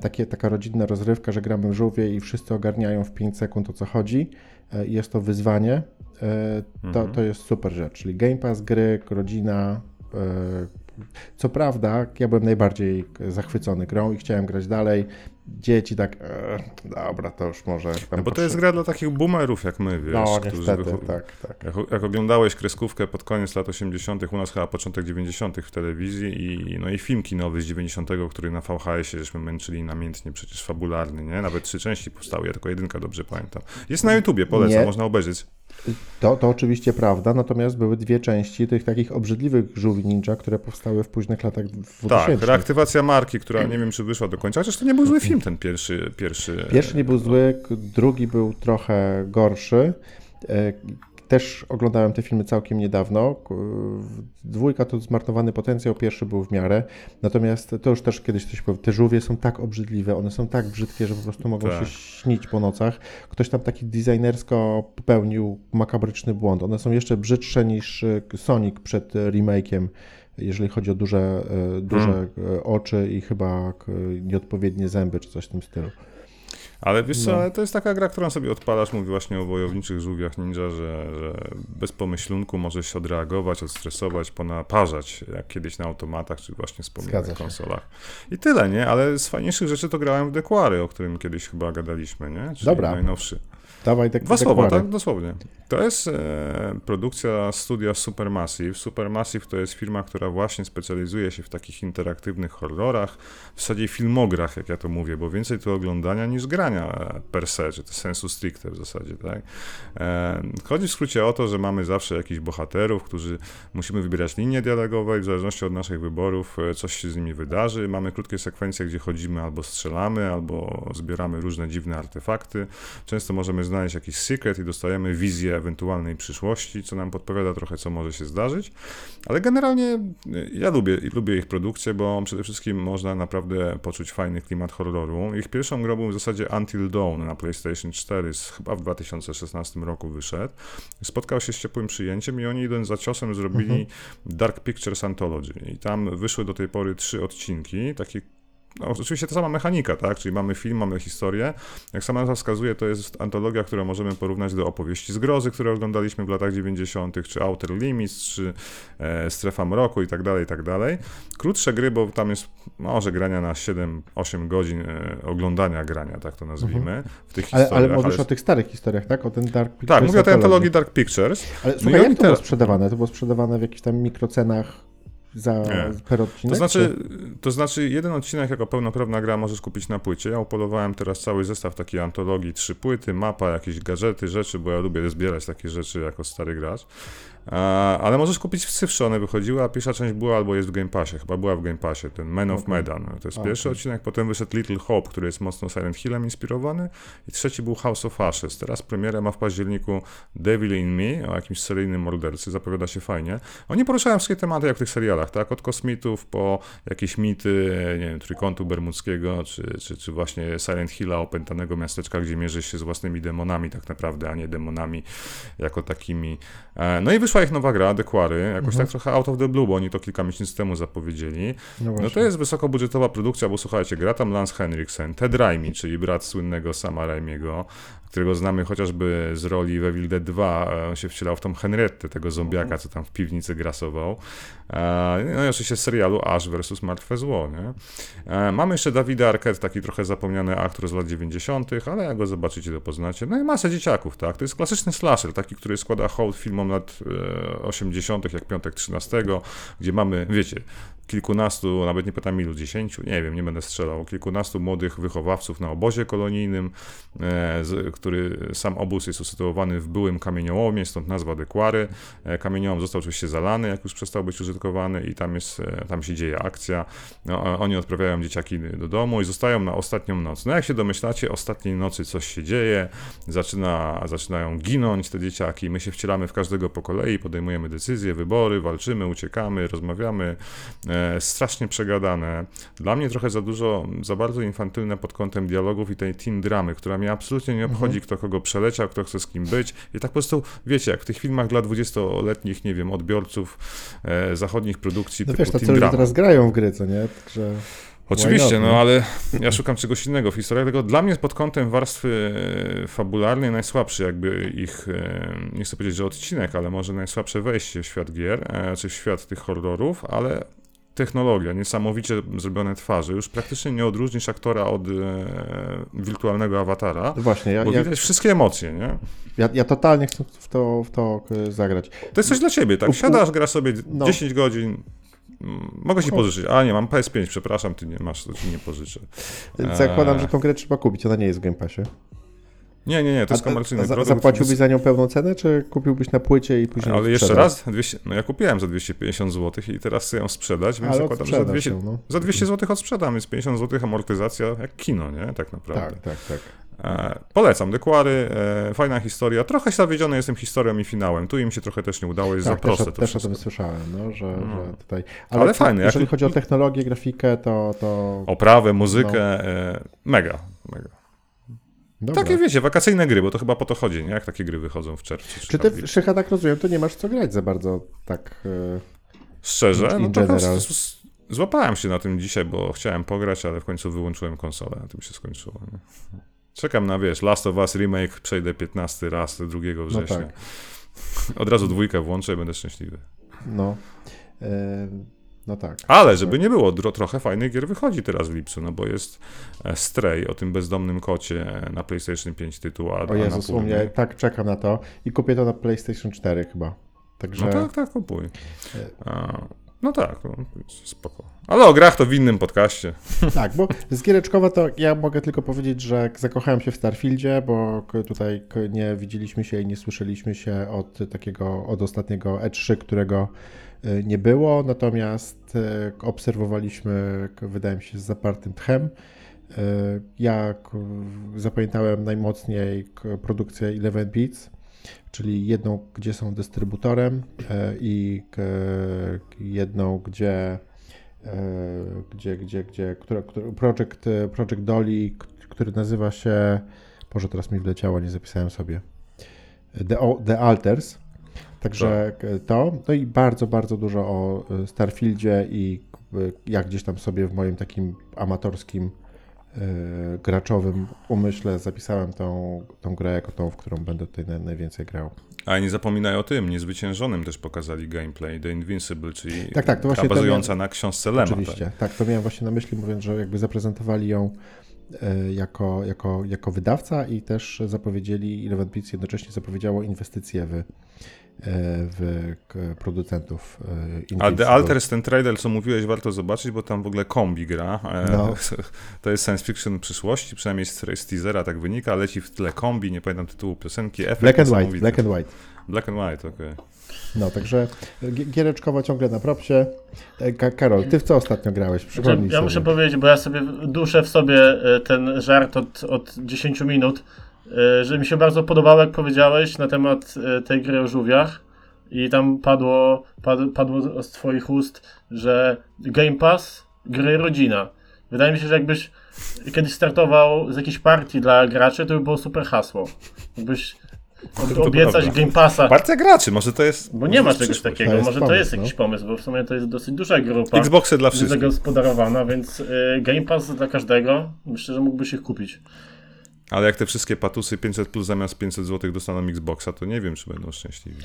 Speaker 1: takie, taka rodzinna rozrywka, że gramy w żółwie i wszyscy ogarniają w 5 sekund o co chodzi. Jest to wyzwanie. To, mhm. to jest super rzecz, czyli Game Pass, gry, rodzina, co prawda, ja byłem najbardziej zachwycony grą i chciałem grać dalej. Dzieci tak, e, dobra, to już może.
Speaker 2: No bo to jest gra dla takich boomerów jak my, wiesz.
Speaker 1: No, niestety, którzy, tak, tak.
Speaker 2: Jak, jak, oglądałeś kreskówkę pod koniec lat 80., u nas chyba początek 90. w telewizji i, no i film kinowy z 90., który na VHS-ie żeśmy męczyli namiętnie, przecież fabularny, nie? Nawet trzy części powstały, ja tylko jedynka dobrze pamiętam. Jest na YouTubie, polecam, Nie. można obejrzeć.
Speaker 1: To, to oczywiście prawda, natomiast były dwie części tych takich obrzydliwych żółwi ninja, które powstały w późnych latach 2000.
Speaker 2: Tak, reaktywacja marki, która nie wiem, czy wyszła do końca, chociaż to nie był zły film ten pierwszy. Pierwszy,
Speaker 1: pierwszy nie był zły, drugi był trochę gorszy. E, też oglądałem te filmy całkiem niedawno. Dwójka to zmarnowany potencjał, pierwszy był w miarę. Natomiast to już też kiedyś coś powiem. Te żółwie są tak obrzydliwe, one są tak brzydkie, że po prostu mogą tak. się śnić po nocach. Ktoś tam taki designersko popełnił makabryczny błąd. One są jeszcze brzydsze niż Sonic przed remake'iem jeżeli chodzi o duże, e, duże hmm. oczy i chyba nieodpowiednie zęby, czy coś w tym stylu.
Speaker 2: Ale wiesz co, no. to jest taka gra, którą sobie odpalasz, mówi właśnie o wojowniczych żółwiach ninja, że, że bez pomyślunku możesz się odreagować, odstresować, ponaparzać, jak kiedyś na automatach, czy właśnie wspomnianych konsolach. I tyle, nie? Ale z fajniejszych rzeczy to grałem w Dequary, o którym kiedyś chyba gadaliśmy, nie? Czyli
Speaker 1: Dobra.
Speaker 2: najnowszy.
Speaker 1: Dawaj tak
Speaker 2: Dwa słowa, tak? Dosłownie. To jest e, produkcja studia Supermassive. Supermassive to jest firma, która właśnie specjalizuje się w takich interaktywnych horrorach, w zasadzie filmograch, jak ja to mówię, bo więcej to oglądania niż grania per se, czy to sensu stricte w zasadzie, tak? E, chodzi w skrócie o to, że mamy zawsze jakichś bohaterów, którzy musimy wybierać linie dialogowe i w zależności od naszych wyborów e, coś się z nimi wydarzy. Mamy krótkie sekwencje, gdzie chodzimy albo strzelamy, albo zbieramy różne dziwne artefakty. Często możemy znaleźć jakiś secret i dostajemy wizję ewentualnej przyszłości, co nam podpowiada trochę, co może się zdarzyć. Ale generalnie y, ja lubię, lubię ich produkcję, bo przede wszystkim można naprawdę poczuć fajny klimat horroru. Ich pierwszą grą był w zasadzie Until Dawn na PlayStation 4, chyba w 2016 roku wyszedł. Spotkał się z ciepłym przyjęciem i oni idąc za ciosem zrobili mhm. Dark Pictures Anthology. I tam wyszły do tej pory trzy odcinki, takie no, oczywiście ta sama mechanika, tak? Czyli mamy film, mamy historię. Jak sama nazwa wskazuje, to jest antologia, którą możemy porównać do opowieści zgrozy, które oglądaliśmy w latach 90., czy Outer Limits, czy e, Strefa Mroku i tak dalej, i tak dalej. Krótsze gry, bo tam jest może grania na 7-8 godzin e, oglądania grania, tak to nazwijmy, mhm. w tych
Speaker 1: ale, historiach. Ale mówisz ale... o tych starych historiach, tak? O ten Dark Pictures.
Speaker 2: Tak, mówię o tej antologii Dark Pictures.
Speaker 1: Ale no słuchaj, jak to było sprzedawane? To było sprzedawane w jakichś tam mikrocenach za nie. per odcinek?
Speaker 2: To znaczy, to znaczy, jeden odcinek jako pełnoprawna gra możesz kupić na płycie. Ja upolowałem teraz cały zestaw takiej antologii, trzy płyty, mapa, jakieś gadżety, rzeczy, bo ja lubię zbierać takie rzeczy jako stary gracz. Ale możesz kupić w cyfrze, one wychodziły, a pierwsza część była albo jest w Game Passie, chyba była w Game Passie, ten Man of okay. Medan. To jest okay. pierwszy odcinek, potem wyszedł Little Hope, który jest mocno Silent Hillem inspirowany i trzeci był House of Ashes. Teraz premierę ma w październiku Devil in Me, o jakimś seryjnym mordercy, zapowiada się fajnie. Oni poruszają wszystkie tematy jak w tych serialach, tak? Od kosmitów po jakieś mity, nie wiem, Trójkątu Bermudzkiego, czy, czy, czy właśnie Silent Hilla, opętanego miasteczka, gdzie mierzysz się z własnymi demonami tak naprawdę, a nie demonami jako takimi. E, no i wyszła ich nowa gra, Dequary, jakoś mhm. tak trochę out of the blue, bo oni to kilka miesięcy temu zapowiedzieli. No, no to jest wysokobudżetowa produkcja, bo słuchajcie, gra tam Lance Henriksen, Ted Raimi, czyli brat słynnego Sama Raimiego, którego znamy chociażby z roli w Evil Dead 2. On się wcielał w tą Henriette, tego zombiaka, mhm. co tam w piwnicy grasował. E, no i oczywiście serialu Ash vs. Martwe Zło. Nie? E, mamy jeszcze Dawida Arquette, taki trochę zapomniany aktor z lat 90., ale jak go zobaczycie, to poznacie. No i masę dzieciaków, tak? To jest klasyczny slasher, taki, który składa hołd filmom lat 80., jak Piątek 13, gdzie mamy, wiecie, kilkunastu, nawet nie pytam ilu, dziesięciu, nie wiem, nie będę strzelał, kilkunastu młodych wychowawców na obozie kolonijnym, e, który sam obóz jest usytuowany w byłym kamieniołomie, stąd nazwa Dekwary. E, kamieniołom został oczywiście zalany, jak już przestał być użytkowany i tam, jest, e, tam się dzieje akcja. No, oni odprawiają dzieciaki do domu i zostają na ostatnią noc. No jak się domyślacie, ostatniej nocy coś się dzieje, zaczyna, zaczynają ginąć te dzieciaki, my się wcielamy w każdego po kolei, podejmujemy decyzje, wybory, walczymy, uciekamy, rozmawiamy, strasznie przegadane. Dla mnie trochę za dużo, za bardzo infantylne pod kątem dialogów i tej teen dramy, która mnie absolutnie nie obchodzi, mhm. kto kogo przeleciał, kto chce z kim być. I tak po prostu, wiecie, jak w tych filmach dla 20-letnich, nie wiem, odbiorców e, zachodnich produkcji
Speaker 1: no typu wiesz, to teen drama. teraz grają w gry, co nie? Także...
Speaker 2: Oczywiście, no ale ja szukam czegoś innego w historiach, tego dla mnie pod kątem warstwy e, fabularnej najsłabszy jakby ich, nie chcę powiedzieć, że odcinek, ale może najsłabsze wejście w świat gier, czy w świat tych horrorów, ale technologia, niesamowicie zrobione twarze. Już praktycznie nie odróżnisz aktora od e, wirtualnego awatara. No właśnie, ja, bo widać ja, wszystkie emocje, nie?
Speaker 1: Ja, ja totalnie chcę w to, w to e, zagrać.
Speaker 2: To jest coś dla ciebie, tak? Siadasz, grasz sobie no. 10 godzin, mm, Mogę ci pożyczyć. A nie, mam PS5, przepraszam, ty nie masz, to ci nie pożyczę.
Speaker 1: Zakładam, że tą grę trzeba kupić, ona nie jest w Game Passie.
Speaker 2: Nie, nie, nie, to jest komercyjny
Speaker 1: za, produkt. Zapłaciłbyś za nią pełną cenę, czy kupiłbyś na płycie i później
Speaker 2: Ale jeszcze raz, 200, no ja kupiłem za 250 zł i teraz chcę ją sprzedać, więc Ale zakładam, że za 200, no. za 200 zł odsprzedam, jest 50 zł amortyzacja jak kino, nie? Tak naprawdę.
Speaker 1: Tak, tak, tak.
Speaker 2: E, polecam, Dekwary, e, fajna historia. Trochę zawiedziony jestem historią i finałem. Tu im się trochę też nie udało, jest
Speaker 1: Tak,
Speaker 2: za proste
Speaker 1: też,
Speaker 2: to
Speaker 1: też o tym słyszałem, no, że,
Speaker 2: No.
Speaker 1: że tutaj...
Speaker 2: Ale fajny,
Speaker 1: Jeżeli
Speaker 2: jak-
Speaker 1: chodzi o technologię, grafikę, to... to...
Speaker 2: Oprawę, muzykę,
Speaker 1: No.
Speaker 2: e, mega, mega.
Speaker 1: Dobra.
Speaker 2: Takie wiecie, wakacyjne gry, bo to chyba po to chodzi, nie? Jak takie gry wychodzą w czerwcu.
Speaker 1: Czy
Speaker 2: tam
Speaker 1: ty,
Speaker 2: w.
Speaker 1: Szycha, tak rozumiem, to nie masz co grać za bardzo, tak... e,
Speaker 2: Szczerze,
Speaker 1: in
Speaker 2: no
Speaker 1: general.
Speaker 2: złapałem się na tym dzisiaj, bo chciałem pograć, ale w końcu wyłączyłem konsolę, na tym się skończyło. Nie? Czekam na, wiesz, Last of Us Remake, przejdę 15 raz 2 września.
Speaker 1: tak.
Speaker 2: Od razu dwójkę włączę i będę szczęśliwy.
Speaker 1: No, e, no tak.
Speaker 2: Ale żeby nie było, trochę fajnych gier wychodzi teraz w lipcu, no bo jest e, Stray o tym bezdomnym kocie na PlayStation 5 tytuł, a,
Speaker 1: O Jezus, u mnie
Speaker 2: nie.
Speaker 1: tak czekam na to i kupię to na PlayStation 4 chyba. Także
Speaker 2: No tak, tak, kupuj. A, no tak, no, spoko. Ale o grach to w innym podcaście.
Speaker 1: tak, bo z giereczkowa to ja mogę tylko powiedzieć, że zakochałem się w Starfieldzie, bo tutaj nie widzieliśmy się i nie słyszeliśmy się od takiego, od ostatniego E3, którego y, nie było, natomiast y, obserwowaliśmy, wydaje mi się, z zapartym tchem. Y, Ja zapamiętałem najmocniej produkcję 11 Beats, czyli jedną, gdzie są dystrybutorem e, i jedną, gdzie e, gdzie, gdzie, gdzie, która, która, project, e, project Dolly, który nazywa się, Boże, teraz mi wleciało, nie zapisałem sobie, The, The Alters, także k- to, no i bardzo, bardzo dużo o Starfieldzie i jak gdzieś tam sobie w moim takim amatorskim graczowym umyśle zapisałem tą, tą grę jako tą, w którą będę tutaj naj, najwięcej grał.
Speaker 2: A nie zapominaj o tym, niezwyciężonym też pokazali gameplay, The Invincible, czyli
Speaker 1: Tak, tak, to właśnie
Speaker 2: bazująca na książce Lema.
Speaker 1: Oczywiście, tak. to miałem właśnie na myśli, mówiąc, że jakby zaprezentowali ją e, jako, jako, jako wydawca i też zapowiedzieli, Eleven Beats jednocześnie zapowiedziało inwestycje w, w k- producentów e,
Speaker 2: A. The Alters, ten trailer, co mówiłeś, warto zobaczyć, bo tam w ogóle kombi gra. E,
Speaker 1: No.
Speaker 2: To jest science fiction przyszłości, przynajmniej z, z teasera tak wynika. Leci w tle kombi, nie pamiętam tytułu piosenki. Efekt
Speaker 1: Black and White. Black and White.
Speaker 2: Black and White, okej.
Speaker 1: No, także gi- giereczkowo ciągle na propsie. E, Ka- Karol, ty w co ostatnio grałeś?
Speaker 3: Znaczy,
Speaker 1: Przypomnij
Speaker 3: ja
Speaker 1: sobie.
Speaker 3: muszę powiedzieć, bo ja sobie duszę w sobie e, ten żart od, od 10 minut, e, że mi się bardzo podobało, jak powiedziałeś na temat e, tej gry o żółwiach. I tam padło, pad, padło z twoich ust, że Game Pass, gry rodzina. Wydaje mi się, że jakbyś kiedyś startował z jakiejś partii dla graczy, to by było super hasło. Jakbyś ob-
Speaker 2: To
Speaker 3: obiecać
Speaker 2: prawda.
Speaker 3: Game Passa.
Speaker 2: Partia graczy, może to jest...
Speaker 3: Bo nie ma czegoś
Speaker 2: przyszłość.
Speaker 3: takiego,
Speaker 1: To jest
Speaker 3: może to
Speaker 1: pomysł,
Speaker 3: jest
Speaker 1: no.
Speaker 3: jakiś pomysł, bo w sumie to jest dosyć duża grupa
Speaker 2: Xboxy dla wszystkich.
Speaker 3: zagospodarowana, więc y, Game Pass dla każdego. Myślę, że mógłbyś ich kupić.
Speaker 2: Ale jak te wszystkie patusy 500 plus zamiast 500 zł dostaną Xboxa, to nie wiem, czy będą szczęśliwi.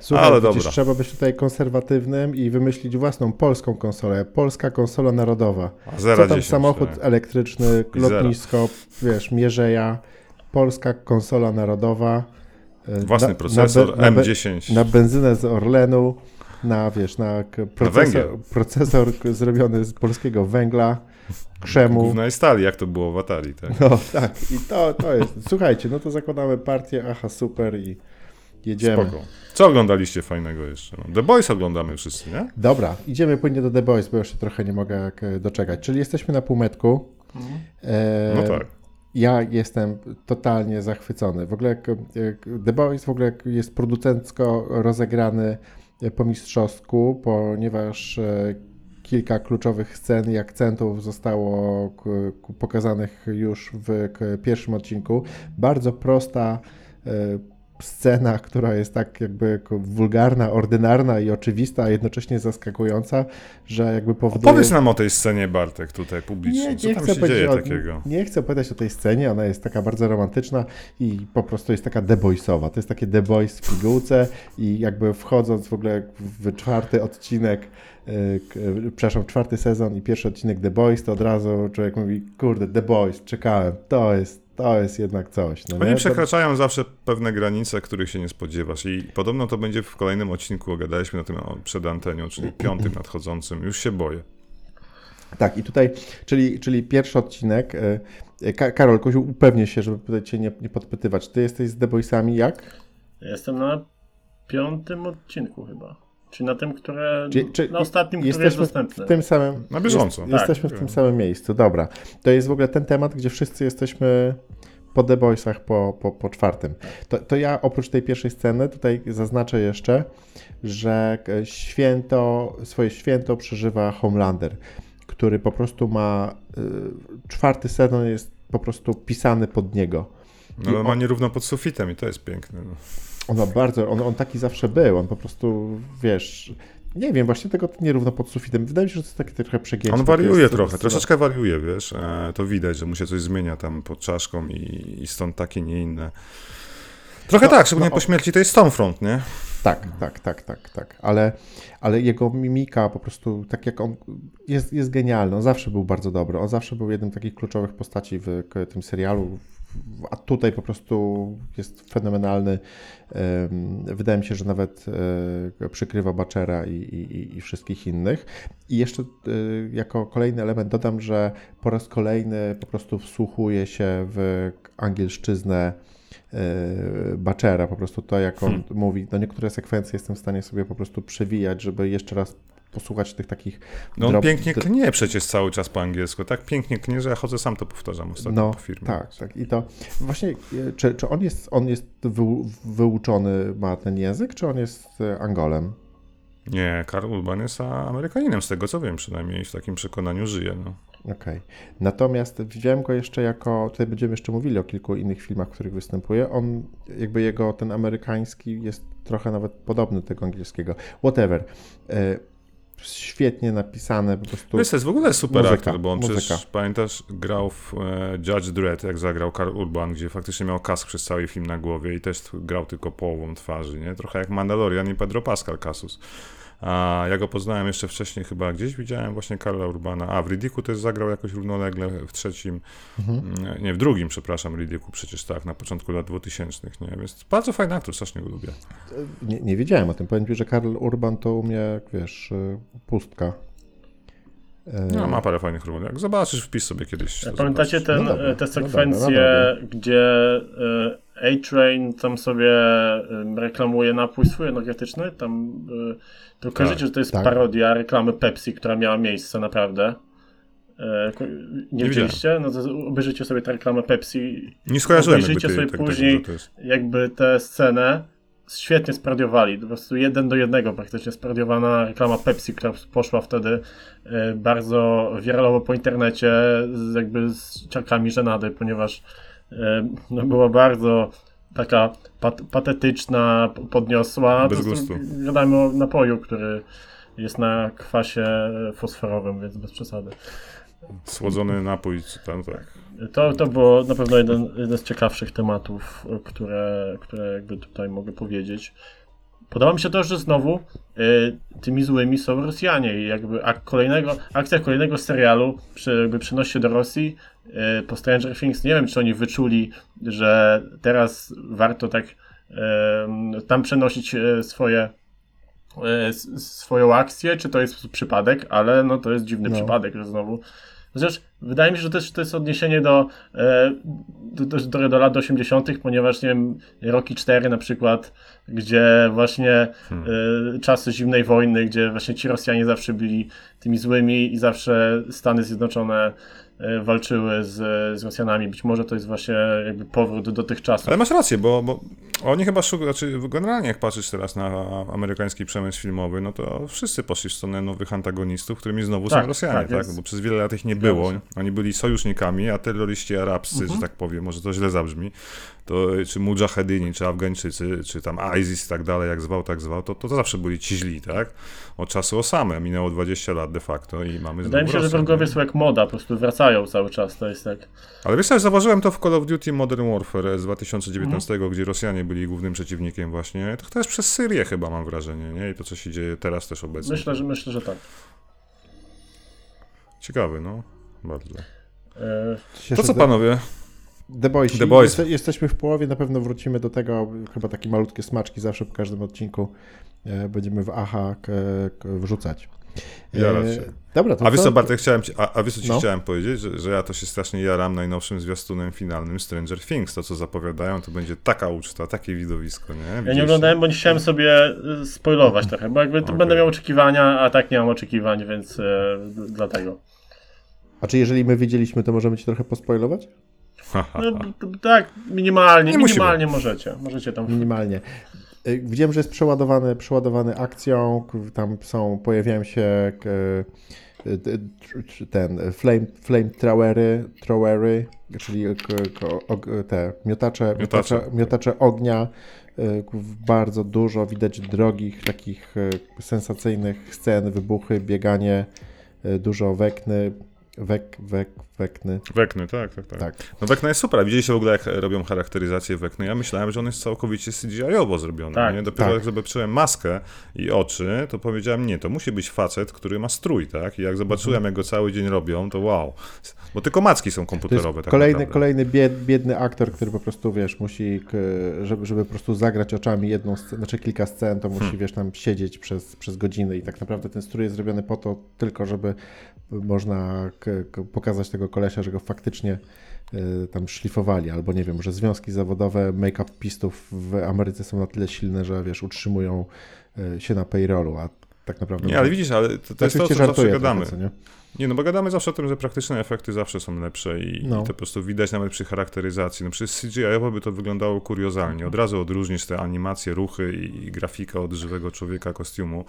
Speaker 1: Słuchaj,
Speaker 2: Ale dobra.
Speaker 1: trzeba być tutaj konserwatywnym i wymyślić własną polską konsolę. Polska konsola narodowa.
Speaker 2: A zera
Speaker 1: Co tam
Speaker 2: 10,
Speaker 1: samochód
Speaker 2: tak.
Speaker 1: elektryczny,
Speaker 2: zera.
Speaker 1: lotnisko, wiesz, mierzeja, polska konsola narodowa. e,
Speaker 2: Własny
Speaker 1: na-
Speaker 2: procesor,
Speaker 1: na, be-
Speaker 2: M10.
Speaker 1: Na, na benzynę z Orlenu, na wiesz, na procesor,
Speaker 2: węgiel.
Speaker 1: procesor zrobiony z polskiego węgla, krzemu.
Speaker 2: Głównej stali, jak to było w Atari, tak?
Speaker 1: No tak, i to, to jest. Słuchajcie, no to zakładamy partię, aha, super i jedziemy.
Speaker 2: Spoko. Co oglądaliście fajnego jeszcze? No, The Boys oglądamy wszyscy, nie?
Speaker 1: Dobra, idziemy płynnie do The Boys, bo się trochę nie mogę jak, e, doczekać. Czyli jesteśmy na półmetku. E,
Speaker 2: No tak.
Speaker 1: Ja jestem totalnie zachwycony. W ogóle jak, e, The Boys w ogóle jest producencko rozegrany po mistrzostku, ponieważ e, kilka kluczowych scen i akcentów zostało pokazanych już w pierwszym odcinku. Bardzo prosta e, scena, która jest tak jakby wulgarna, ordynarna i oczywista, a jednocześnie zaskakująca, że jakby powoduje...
Speaker 2: Opowiedz nam o tej scenie, Bartek, tutaj publicznie. Co tam się dzieje
Speaker 1: o,
Speaker 2: takiego?
Speaker 1: Nie chcę opowiadać o tej scenie, ona jest taka bardzo romantyczna i po prostu jest taka deboysowa. To jest takie The Boys w pigułce i jakby wchodząc w ogóle w czwarty odcinek, przepraszam, czwarty sezon i pierwszy odcinek The Boys, to od razu człowiek mówi, kurde, The Boys, czekałem, to jest, to jest jednak coś. No
Speaker 2: Oni
Speaker 1: nie?
Speaker 2: przekraczają zawsze pewne granice, których się nie spodziewasz i podobno to będzie w kolejnym odcinku, ogadaliśmy na tym przed antenią, czyli piątym nadchodzącym. Już się boję.
Speaker 1: Tak, i tutaj, czyli, czyli pierwszy odcinek. yy, Ka- Karol, Koziu, upewnię się, żeby tutaj cię nie, nie podpytywać. Ty jesteś z The Boysami jak?
Speaker 3: Jestem na piątym odcinku chyba. Czyli na tym, które.
Speaker 1: Czy- czy
Speaker 3: na ostatnim, który jest
Speaker 1: Jesteśmy
Speaker 3: dostępny.
Speaker 1: w tym samym.
Speaker 2: Na bieżąco.
Speaker 1: Jest, jesteśmy
Speaker 2: Tak.
Speaker 1: w tym samym miejscu. Dobra. To jest w ogóle ten temat, gdzie wszyscy jesteśmy po The Boysach po, po, po czwartym. To, to ja oprócz tej pierwszej sceny tutaj zaznaczę jeszcze, że święto, swoje święto przeżywa Homelander, który po prostu ma, y, czwarty sezon jest po prostu pisany pod niego.
Speaker 2: No ale on... ma nierówno pod sufitem i to jest piękne. No.
Speaker 1: On ma bardzo, on, on taki zawsze był, on po prostu, wiesz, nie wiem, właśnie tego nierówno pod sufitem. Wydaje mi się, że to jest takie trochę przegięcie.
Speaker 2: On wariuje jest, trochę, troszeczkę wariuje, wiesz. E, to widać, że mu się coś zmienia tam pod czaszką i, i stąd takie, nie inne. Trochę no, tak, szczególnie no, po śmierci to jest Stormfront, nie?
Speaker 1: Tak, tak, tak, tak, tak. Ale, ale jego mimika po prostu, tak jak on jest, jest genialny. On zawsze był bardzo dobry. On zawsze był jednym z takich kluczowych postaci w tym serialu, a tutaj po prostu jest fenomenalny. Wydaje mi się, że nawet e, przykrywa Baczera i, i, i wszystkich innych. I jeszcze e, jako kolejny element dodam, że po raz kolejny po prostu wsłuchuje się w angielszczyznę e, Baczera, po prostu to, jak on hmm. mówi, no niektóre sekwencje jestem w stanie sobie po prostu przewijać, żeby jeszcze raz posłuchać tych takich.
Speaker 2: No on pięknie knie przecież cały czas po angielsku. Tak pięknie knie, że ja chodzę sam to powtarzam ostatnio no, po firmie.
Speaker 1: Tak, tak. I to właśnie, e, czy, czy on jest, on jest wy, wyuczony, ma ten język, czy on jest e, Angolem?
Speaker 2: Nie, Karl Urban jest Amerykaninem, z tego co wiem, przynajmniej w takim przekonaniu żyje. No.
Speaker 1: Okej. Okay. Natomiast widziałem go jeszcze jako, tutaj będziemy jeszcze mówili o kilku innych filmach, w których występuje. On, jakby jego ten amerykański jest trochę nawet podobny do tego angielskiego. Whatever. Świetnie napisane po prostu.
Speaker 2: Wiesz, to jest w ogóle super muzyka, aktor, bo on muzyka. przecież, pamiętasz, grał w e, Judge Dredd, jak zagrał Karl Urban, gdzie faktycznie miał kask przez cały film na głowie i też grał tylko połową twarzy, nie? Trochę jak Mandalorian i Pedro Pascal Casus. A ja go poznałem jeszcze wcześniej, chyba gdzieś widziałem właśnie Karla Urbana. A w Ridiku też zagrał jakoś równolegle w trzecim, mhm. Mm, nie, w drugim, przepraszam, Ridiku przecież tak, na początku lat 2000, nie? Więc bardzo fajny aktor, strasznie go lubię.
Speaker 1: Nie, nie wiedziałem o tym. Powiem ci, że Karl Urban to u mnie, wiesz, y, pustka.
Speaker 2: No, ma parę fajnych ról. Jak zobaczysz, wpis sobie kiedyś.
Speaker 3: Pamiętacie ten, no te sekwencje, no dobra, no gdzie A-Train tam sobie reklamuje napój swój energetyczny? Tam to tak, kojarzycie, że to jest tak. parodia reklamy Pepsi, która miała miejsce naprawdę. E, nie, nie widzieliście? No to obejrzyjcie sobie tę reklamę Pepsi.
Speaker 2: Nie skojarzyłem
Speaker 3: Obejrzyjcie sobie tak później jakby tę scenę. Świetnie spradiowali. Po prostu jeden do jednego praktycznie spradiowana reklama Pepsi, która poszła wtedy e, bardzo wiralowo po internecie, jakby z ciarkami żenady, ponieważ e, no, była bardzo taka pat patetyczna, podniosła.
Speaker 2: Bez gustu.
Speaker 3: Gadamy o napoju, który jest na kwasie fosforowym, więc bez przesady.
Speaker 2: Słodzony napój, czy tam tak.
Speaker 3: To, to było na pewno jeden, jeden z ciekawszych tematów, które, które jakby tutaj mogę powiedzieć. Podoba mi się to, że znowu y, tymi złymi są Rosjanie i jakby ak kolejnego, akcja kolejnego serialu przy, jakby przenosi się do Rosji po Stranger Things. Nie wiem, czy oni wyczuli, że teraz warto tak tam przenosić y, swoje y, swoją akcję, czy to jest przypadek, ale no to jest dziwny no. przypadek, że znowu Chociaż wydaje mi się, że też to jest odniesienie do, e, do, do, do lat 80., ponieważ nie wiem, Rocky 4 na przykład, gdzie właśnie hmm. E, czasy zimnej wojny, gdzie właśnie ci Rosjanie zawsze byli tymi złymi i zawsze Stany Zjednoczone E, walczyły z, z Rosjanami. Być może to jest właśnie jakby powrót do tych czasów.
Speaker 2: Ale masz rację, bo, bo oni chyba szukają, znaczy generalnie jak patrzysz teraz na amerykański przemysł filmowy, no to wszyscy poszli w stronę nowych antagonistów, którymi znowu tak, są Rosjanie, tak? tak? Bo przez wiele lat ich nie było. Oni byli sojusznikami, a terroryści arabscy, mhm. że tak powiem, może to źle zabrzmi, to czy Mujahedini, czy Afgańczycy, czy tam ISIS i tak dalej, jak zwał, tak zwał, to, to, to zawsze byli ci źli, tak? Od czasu Osamy, minęło 20 lat de facto i mamy
Speaker 3: Wydaje mi się, że wrogowie są jak moda, po prostu wracają cały czas, to jest tak.
Speaker 2: Ale wiesz co, zauważyłem to w Call of Duty Modern Warfare z 2019, mhm. gdzie Rosjanie byli głównym przeciwnikiem właśnie, to też przez Syrię chyba mam wrażenie, nie? I to, co się dzieje teraz też obecnie.
Speaker 3: Myślę, że, myślę, że tak.
Speaker 2: Ciekawy, no. Bardzo. E... To co panowie?
Speaker 1: The Boys. The Boys. jesteśmy w połowie, na pewno wrócimy do tego. Chyba takie malutkie smaczki zawsze po każdym odcinku e, będziemy w AHA wrzucać.
Speaker 2: E, dobra, to a wiesz co, Bartek, chciałem ci, a, a wiesz co ci no? chciałem powiedzieć, że, że ja to się strasznie jaram najnowszym zwiastunem finalnym Stranger Things. To, co zapowiadają, to będzie taka uczta, takie widowisko, nie? Widzisz?
Speaker 3: Ja nie oglądałem, bo nie chciałem sobie e, spoilować trochę, bo jakby okay. będę miał oczekiwania, a tak nie mam oczekiwań, więc e, dlatego.
Speaker 1: A czy jeżeli my widzieliśmy, to możemy ci trochę pospoilować?
Speaker 3: No, tak, minimalnie,
Speaker 2: Nie
Speaker 3: minimalnie możecie. Możecie tam.
Speaker 1: Minimalnie. Y, Widziałem, że jest przeładowany, przeładowany akcją, tam są, pojawiają się y, ten flame, flame throwery, throwery czyli te miotacze,
Speaker 2: Miotacze.
Speaker 1: miotacze, ognia. y, Bardzo dużo widać drogich, takich sensacyjnych scen, wybuchy, bieganie, dużo wekny, wek, wek, wekny.
Speaker 2: Wekny, tak, tak, tak.
Speaker 1: Tak.
Speaker 2: No Wekna jest super. Widzieliście w ogóle, jak robią charakteryzację Wekny? Ja myślałem, że on jest całkowicie CGI-owo zrobiony.
Speaker 3: Tak,
Speaker 2: nie? Dopiero
Speaker 1: tak.
Speaker 2: jak zobaczyłem maskę i oczy, to powiedziałem, nie, to musi być facet, który ma strój, tak? I jak zobaczyłem, jak go cały dzień robią, to wow. Bo tylko macki są komputerowe. tak
Speaker 1: kolejny,
Speaker 2: naprawdę.
Speaker 1: kolejny bied, biedny aktor, który po prostu, wiesz, musi, żeby, żeby po prostu zagrać oczami jedną, scenę, znaczy kilka scen, to musi,
Speaker 2: Hmm.
Speaker 1: wiesz, tam siedzieć przez, przez godziny i tak naprawdę ten strój jest zrobiony po to tylko, żeby można pokazać tego kolesia, że go faktycznie y, tam szlifowali, albo nie wiem, że związki zawodowe make-upistów w Ameryce są na tyle silne, że, wiesz, utrzymują y, się na payrollu, a tak naprawdę...
Speaker 2: Nie, ale widzisz, ale to, to jest to,
Speaker 1: Oczywiście
Speaker 2: co zawsze gadamy.
Speaker 1: trochę, co nie?
Speaker 2: No bo gadamy zawsze o tym, że praktyczne efekty zawsze są lepsze i,
Speaker 1: No.
Speaker 2: i to po prostu widać nawet przy charakteryzacji. No przez CGI-owo by to wyglądało kuriozalnie. Od razu odróżnisz te animacje, ruchy i, i grafikę od żywego człowieka, kostiumu.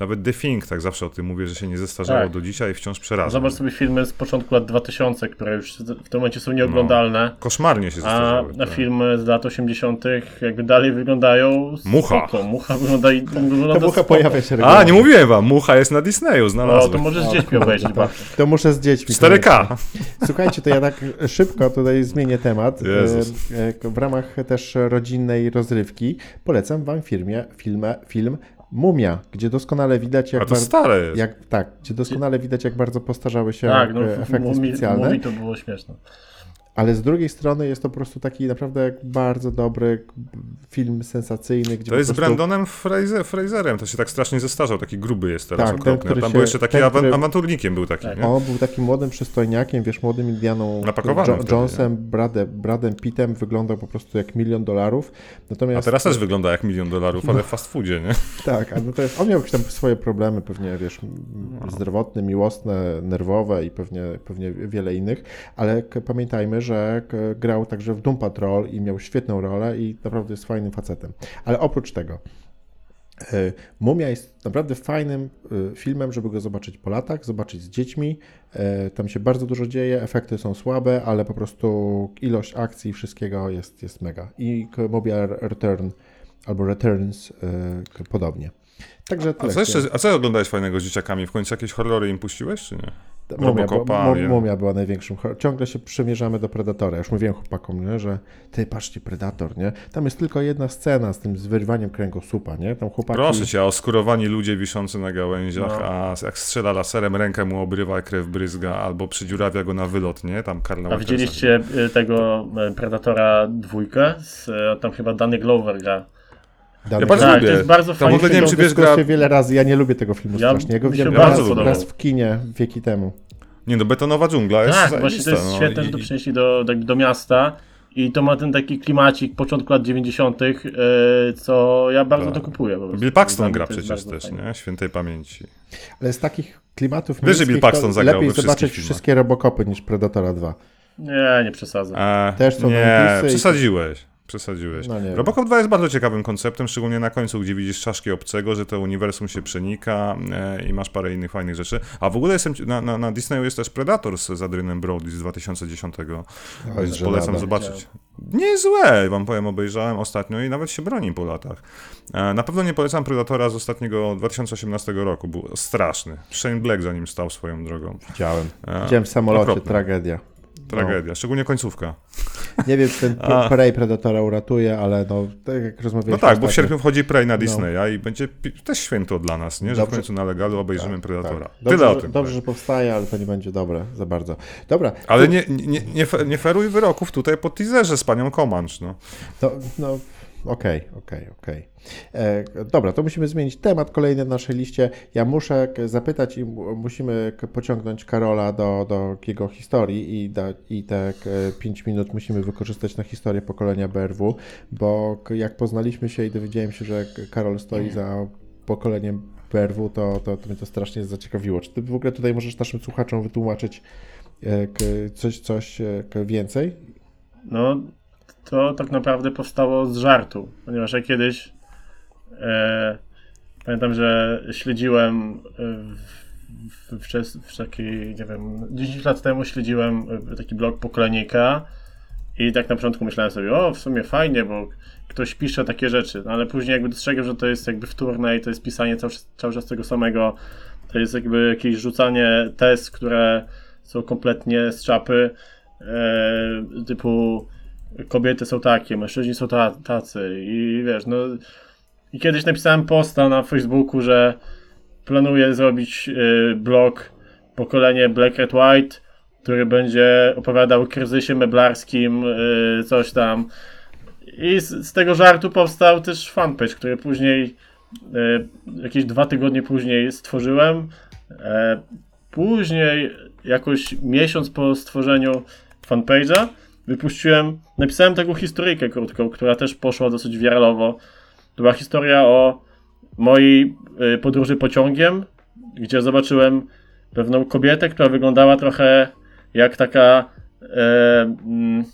Speaker 2: Nawet The Thing, tak zawsze o tym mówię, że się nie zestarzało
Speaker 3: Tak.
Speaker 2: do dzisiaj i wciąż przeraża.
Speaker 3: Zobacz sobie filmy z początku lat 2000, które już w tym momencie są nieoglądalne.
Speaker 2: Koszmarnie się
Speaker 3: A
Speaker 2: zestarzały.
Speaker 3: na
Speaker 2: tak.
Speaker 3: filmy z lat 80. jakby dalej wyglądają.
Speaker 2: Mucha.
Speaker 3: Spoko. Mucha wygląda i wygląda
Speaker 1: Ta mucha
Speaker 3: spoko.
Speaker 1: pojawia się
Speaker 2: A, nie mówiłem wam, Mucha jest na Disneyu,
Speaker 3: No
Speaker 2: znalazłem.
Speaker 3: to możesz z dziećmi obejrzeć.
Speaker 1: To muszę z dziećmi.
Speaker 2: 4K.
Speaker 1: Słuchajcie, to ja tak szybko tutaj zmienię temat.
Speaker 2: Jezus.
Speaker 1: E, e, W ramach też rodzinnej rozrywki polecam wam firmie, filmę, film Mumia, gdzie doskonale widać
Speaker 2: A
Speaker 1: jak,
Speaker 2: to
Speaker 1: bardzo,
Speaker 2: stare jest.
Speaker 1: jak tak, gdzie doskonale widać jak bardzo postarzały się
Speaker 3: Tak, no
Speaker 1: e, efekty
Speaker 3: mówi,
Speaker 1: specjalne,
Speaker 3: mówi to było śmieszne.
Speaker 1: Ale z drugiej strony jest to po prostu taki naprawdę bardzo dobry film sensacyjny, gdzie
Speaker 2: To jest z
Speaker 1: prostu...
Speaker 2: Brandonem Fraser, Fraserem, to się tak strasznie zestarzał, taki gruby jest teraz,
Speaker 1: Tak, ten,
Speaker 2: okropny.
Speaker 1: który
Speaker 2: A tam
Speaker 1: się-
Speaker 2: był jeszcze taki
Speaker 1: ten, który-
Speaker 2: awanturnikiem był taki,
Speaker 3: Tak.
Speaker 2: nie?
Speaker 1: On był takim młodym przystojniakiem, wiesz, młodym Indianą Jo- Jonesem, Bradem, Bradem Pittem, wyglądał po prostu jak milion dolarów.
Speaker 2: A
Speaker 1: Natomiast
Speaker 2: teraz też wygląda jak milion dolarów, ale w fast foodzie, nie?
Speaker 1: Tak, a no to jest, on miał jakieś tam swoje problemy, pewnie wiesz,
Speaker 2: No.
Speaker 1: zdrowotne, miłosne, nerwowe i pewnie, pewnie wiele innych, ale pamiętajmy, że k- grał także w Doom Patrol i miał świetną rolę i naprawdę jest fajnym facetem. Ale oprócz tego, y, Mumia jest naprawdę fajnym y, filmem, żeby go zobaczyć po latach, zobaczyć z dziećmi. Y, Tam się bardzo dużo dzieje, efekty są słabe, ale po prostu ilość akcji i wszystkiego jest, jest mega. I Mumia Return albo Returns podobnie. Także
Speaker 2: A co jeszcze, a co oglądałeś fajnego z dzieciakami? W końcu jakieś horrory im puściłeś, czy nie?
Speaker 1: Mumia, bo, mumia była największym. Ciągle się przymierzamy do Predatora. Już mówiłem chłopakom, nie, że ty patrzcie, Predator, nie? Tam jest tylko jedna scena z tym z wyrwaniem kręgosłupa, nie? Tam chłopaki...
Speaker 2: Proszę cię, a oskurowani ludzie wiszący na gałęziach,
Speaker 3: No.
Speaker 2: a jak strzela laserem, rękę mu obrywa, krew bryzga, albo przydziurawia go na wylot, nie? Tam Karla
Speaker 3: A widzieliście y, tego y, Predatora dwójkę? Z, y, tam chyba Danny Glover gra.
Speaker 1: Dany
Speaker 2: Ja bardzo
Speaker 3: Tak,
Speaker 2: lubię.
Speaker 3: to jest bardzo
Speaker 2: Tam
Speaker 3: fajny
Speaker 2: ogóle nie wiem,
Speaker 3: film.
Speaker 2: czy wiesz, gra...
Speaker 1: wiele razy. Ja nie lubię tego filmu
Speaker 3: Ja-
Speaker 1: strasznie. Ja go widziałem
Speaker 2: bardzo
Speaker 1: raz, raz w kinie wieki temu.
Speaker 2: Nie no, betonowa dżungla jest
Speaker 3: Tak, właśnie to jest
Speaker 2: no.
Speaker 3: świetne,
Speaker 2: I-
Speaker 3: że to przynieśli do, do, do miasta. I to ma ten taki klimacik początku lat 90., y, co ja bardzo
Speaker 2: Tak.
Speaker 3: to kupuję.
Speaker 2: Bill Paxton gra przecież też,
Speaker 3: fajne.
Speaker 2: nie? Świętej pamięci.
Speaker 1: Ale z takich klimatów
Speaker 2: Wiesz, że Bill Paxton
Speaker 1: to
Speaker 2: zagrał
Speaker 1: lepiej zobaczyć
Speaker 2: filmach.
Speaker 1: wszystkie Robocopy niż Predatora 2.
Speaker 3: Nie, nie przesadzę.
Speaker 2: E,
Speaker 1: Też są
Speaker 2: nie, przesadziłeś. Przesadziłeś.
Speaker 1: No.
Speaker 2: Robocop 2 jest bardzo ciekawym konceptem, szczególnie na końcu, gdzie widzisz czaszki obcego, że to uniwersum się przenika e, i masz parę innych fajnych rzeczy. A w ogóle jestem, na, na, na Disneyu jest też Predator z Adrianem Brody z 2010,
Speaker 1: jest
Speaker 2: więc polecam zobaczyć. Nie złe, wam powiem, obejrzałem ostatnio i nawet się broni po latach. E, na pewno nie polecam Predatora z ostatniego 2018 roku, był straszny. Shane Black za nim stał swoją drogą.
Speaker 1: Widziałem.
Speaker 2: E,
Speaker 1: Widziałem w samolocie,
Speaker 2: okropne.
Speaker 1: tragedia.
Speaker 2: Tragedia, szczególnie końcówka.
Speaker 1: Nie wiem, czy ten
Speaker 2: A.
Speaker 1: Prey Predatora uratuje, ale no, tak jak rozmawialiśmy
Speaker 2: No tak, bo w sierpniu wchodzi Prey na
Speaker 1: No.
Speaker 2: Disneya i będzie też święto dla nas, nie? Że w
Speaker 1: Dobrze.
Speaker 2: końcu na legalu obejrzymy Predatora.
Speaker 1: Tak. Dobrze,
Speaker 2: Tyle o tym.
Speaker 1: Dobrze, że powstaje, ale to nie będzie dobre za bardzo. Dobra,
Speaker 2: Ale nie, nie, nie, nie feruj wyroków tutaj po teaserze z panią Comanche, no.
Speaker 1: no. Okej, okej, okej. E, Dobra, to musimy zmienić temat kolejny w naszej liście. Ja muszę zapytać i mu- musimy pociągnąć Karola do, do jego historii i, da, i te 5 minut musimy wykorzystać na historię pokolenia BRW, bo jak poznaliśmy się i dowiedziałem się, że Karol stoi za pokoleniem BRW, to, to, to mnie to strasznie zaciekawiło. Czy ty w ogóle tutaj możesz naszym słuchaczom wytłumaczyć e, coś, coś e, więcej?
Speaker 3: no to tak naprawdę powstało z żartu, ponieważ ja kiedyś e, pamiętam, że śledziłem w, w, w, w takiej, nie wiem, 10 lat temu śledziłem taki blog Pokolenie i tak na początku myślałem sobie, o, w sumie fajnie, bo ktoś pisze takie rzeczy, no ale później jakby dostrzegłem, że to jest jakby wtórne i to jest pisanie cały, cały czas tego samego, to jest jakby jakieś rzucanie test, które są kompletnie z czapy, e, typu kobiety są takie, mężczyźni są ta, tacy i wiesz, no i kiedyś napisałem posta na Facebooku, że planuję zrobić y, blog pokolenie Black Red White, który będzie opowiadał o kryzysie meblarskim, y, coś tam. I z, z, tego żartu powstał też fanpage, który później, y, jakieś dwa tygodnie później stworzyłem. E, później, jakoś miesiąc po stworzeniu fanpage'a, wypuściłem, napisałem taką historyjkę krótką, która też poszła dosyć wiralowo. To była historia o mojej y, podróży pociągiem, gdzie zobaczyłem pewną kobietę, która wyglądała trochę jak taka e, mm,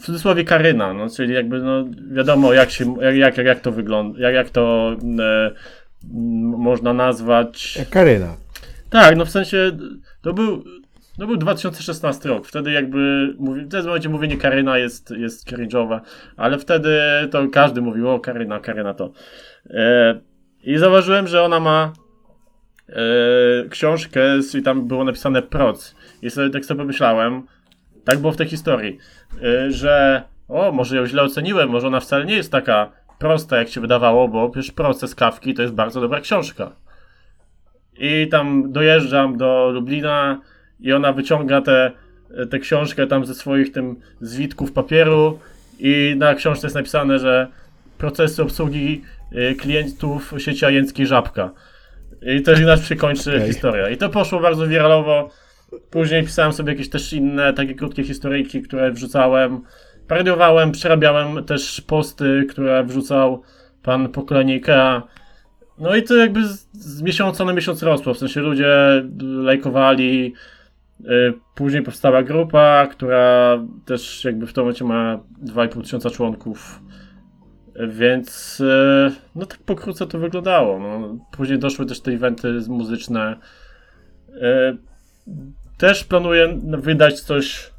Speaker 3: w cudzysłowie Karyna, no, czyli jakby no, wiadomo jak, się, jak, jak, jak to wygląda, jak, jak to e, można nazwać.
Speaker 1: Karyna.
Speaker 3: Tak, no w sensie to był no był 2016 rok, wtedy jakby, w tym momencie mówienie Karyna jest, jest cringe'owe, ale wtedy to każdy mówił, o Karyna, Karyna to. E, I zauważyłem, że ona ma e, książkę i tam było napisane proc. I sobie tak sobie pomyślałem, tak było w tej historii, e, że o, może ją źle oceniłem, może ona wcale nie jest taka prosta, jak się wydawało, bo przecież proces Kawki to jest bardzo dobra książka. I tam dojeżdżam do Lublina, i ona wyciąga tę te książkę tam ze swoich tym zwitków papieru i na książce jest napisane, że procesy obsługi y, klientów sieci ajenckiej Żabka. I to inaczej się kończy okay. historia. I to poszło bardzo wiralowo. Później pisałem sobie jakieś też inne takie krótkie historyjki, które wrzucałem. Parodiowałem, przerabiałem też posty, które wrzucał pan pokolenie IKEA. No i to jakby z, z miesiąca na miesiąc rosło. W sensie ludzie lajkowali, później powstała grupa, która też jakby w tym momencie ma 2,5 tysiąca członków. Więc y, no tak pokrótce to wyglądało. No, później doszły też te eventy muzyczne. Y, też planuję wydać coś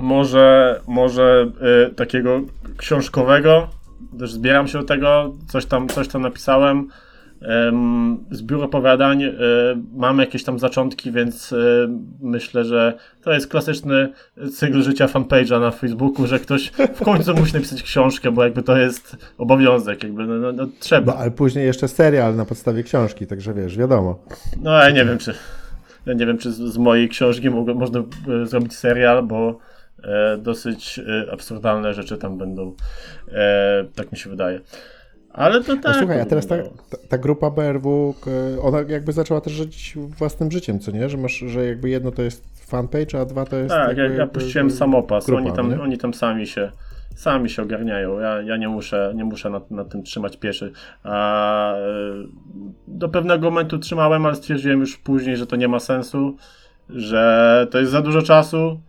Speaker 3: może, może takiego książkowego. Też zbieram się do tego, coś tam, coś tam napisałem z biur opowiadań e, mamy jakieś tam zaczątki, więc e, myślę, że to jest klasyczny cykl życia fanpage'a na Facebooku, że ktoś w końcu musi napisać książkę, bo jakby to jest obowiązek, jakby no, no, no trzeba.
Speaker 1: No, ale później jeszcze serial na podstawie książki, także wiesz, wiadomo.
Speaker 3: No ja nie wiem, czy ja nie wiem, czy z, z mojej książki mogę, można e, zrobić serial, bo e, dosyć e, absurdalne rzeczy tam będą. E, tak mi się wydaje. Ale to tak. No,
Speaker 1: słuchaj, a teraz ta, ta, ta, grupa BRW, ona jakby zaczęła też żyć własnym życiem, co nie? Że masz, że jakby jedno to jest fanpage, a dwa to jest.
Speaker 3: Tak, jakby, ja puściłem samopas. Grupa, oni, tam, oni tam sami się sami się ogarniają. Ja, ja nie muszę, nie muszę nad, nad tym trzymać pieszy. A, e, do pewnego momentu trzymałem, ale stwierdziłem już później, że to nie ma sensu, że to jest za dużo czasu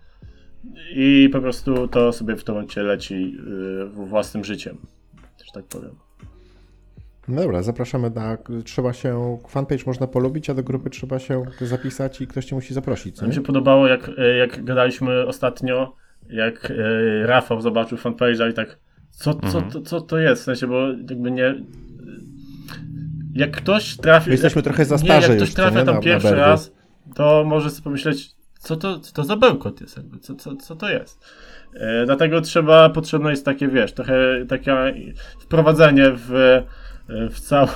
Speaker 3: i po prostu to sobie w tym momencie leci y, własnym życiem, że tak powiem.
Speaker 1: No dobra, zapraszamy na. Trzeba się. Fanpage można polubić, a do grupy trzeba się zapisać i ktoś cię musi zaprosić.
Speaker 3: Mi się podobało, jak, jak gadaliśmy ostatnio, jak e, Rafał zobaczył fanpage'a i tak. Co, co, mhm. co, co to jest? W sensie, bo jakby nie. Jak ktoś trafi.
Speaker 1: Jesteśmy jak, trochę za starzy.
Speaker 3: Nie, jak ktoś trafia tam na, pierwszy na raz, to może sobie pomyśleć, co to, co to za bełkot jest, jakby, co, co, co to jest. E, dlatego trzeba, potrzebne jest takie, wiesz, trochę takie wprowadzenie w w, cał,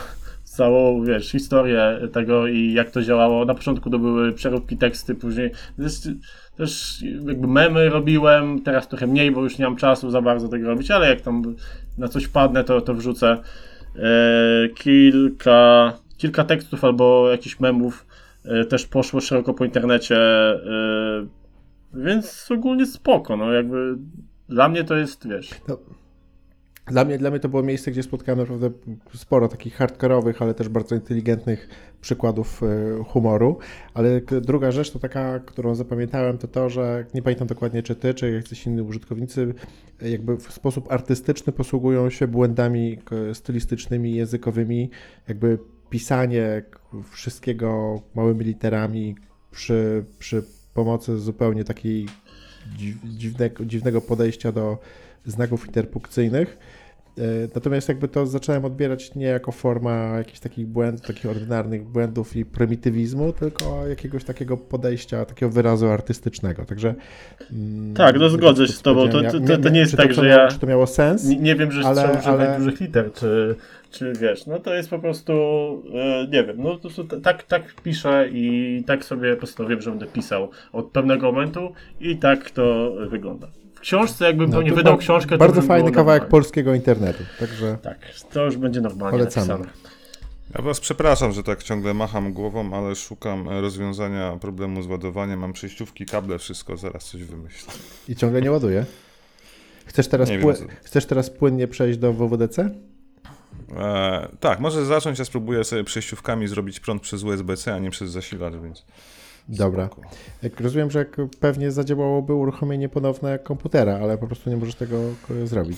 Speaker 3: w całą, wiesz, historię tego i jak to działało. Na początku to były przeróbki teksty, później też, też jakby memy robiłem, teraz trochę mniej, bo już nie mam czasu za bardzo tego robić, ale jak tam na coś wpadnę, to, to wrzucę e, kilka, kilka tekstów albo jakichś memów e, też poszło szeroko po internecie, e, więc ogólnie spoko, no jakby dla mnie to jest, wiesz...
Speaker 1: Dla mnie, dla mnie to było miejsce, gdzie spotkałem naprawdę sporo takich hardkorowych, ale też bardzo inteligentnych przykładów e, humoru. Ale druga rzecz to taka, którą zapamiętałem, to to, że nie pamiętam dokładnie, czy ty, czy jacyś inni użytkownicy jakby w sposób artystyczny posługują się błędami stylistycznymi, językowymi, jakby pisanie wszystkiego małymi literami przy, przy pomocy zupełnie takiej dziwnego, dziwnego podejścia do znaków interpunkcyjnych. E, natomiast jakby to zacząłem odbierać nie jako forma jakichś takich błędów, takich ordynarnych błędów i prymitywizmu, tylko jakiegoś takiego podejścia, takiego wyrazu artystycznego. Także.
Speaker 3: Mm, tak, no zgodzę się z Tobą. To, to, to, to nie jest tak, to, że ja.
Speaker 1: Czy to miało sens?
Speaker 3: Nie, nie wiem, że ale, trzeba używać ale... dużych liter, czy, czy wiesz, no to jest po prostu, e, nie wiem, no to, tak, tak piszę i tak sobie postanowiłem, że będę pisał od pewnego momentu i tak to wygląda książce, jakbym no, pewnie wydał książkę.
Speaker 1: Bardzo fajny kawałek normalnie. polskiego internetu. Także
Speaker 3: tak, to już będzie normalnie polecamy. napisane.
Speaker 2: Ja was przepraszam, że tak ciągle macham głową, ale szukam rozwiązania problemu z ładowaniem. Mam przejściówki, kable, wszystko, zaraz coś wymyślę.
Speaker 1: I ciągle nie ładuje? Chcesz teraz, pły- chcesz teraz płynnie przejść do WWDC?
Speaker 2: E, tak, może zacząć. Ja spróbuję sobie przejściówkami zrobić prąd przez USB-C, a nie przez zasilacz, więc.
Speaker 1: Dobra. Jak rozumiem, że jak pewnie zadziałałoby uruchomienie ponowne komputera, ale po prostu nie możesz tego zrobić.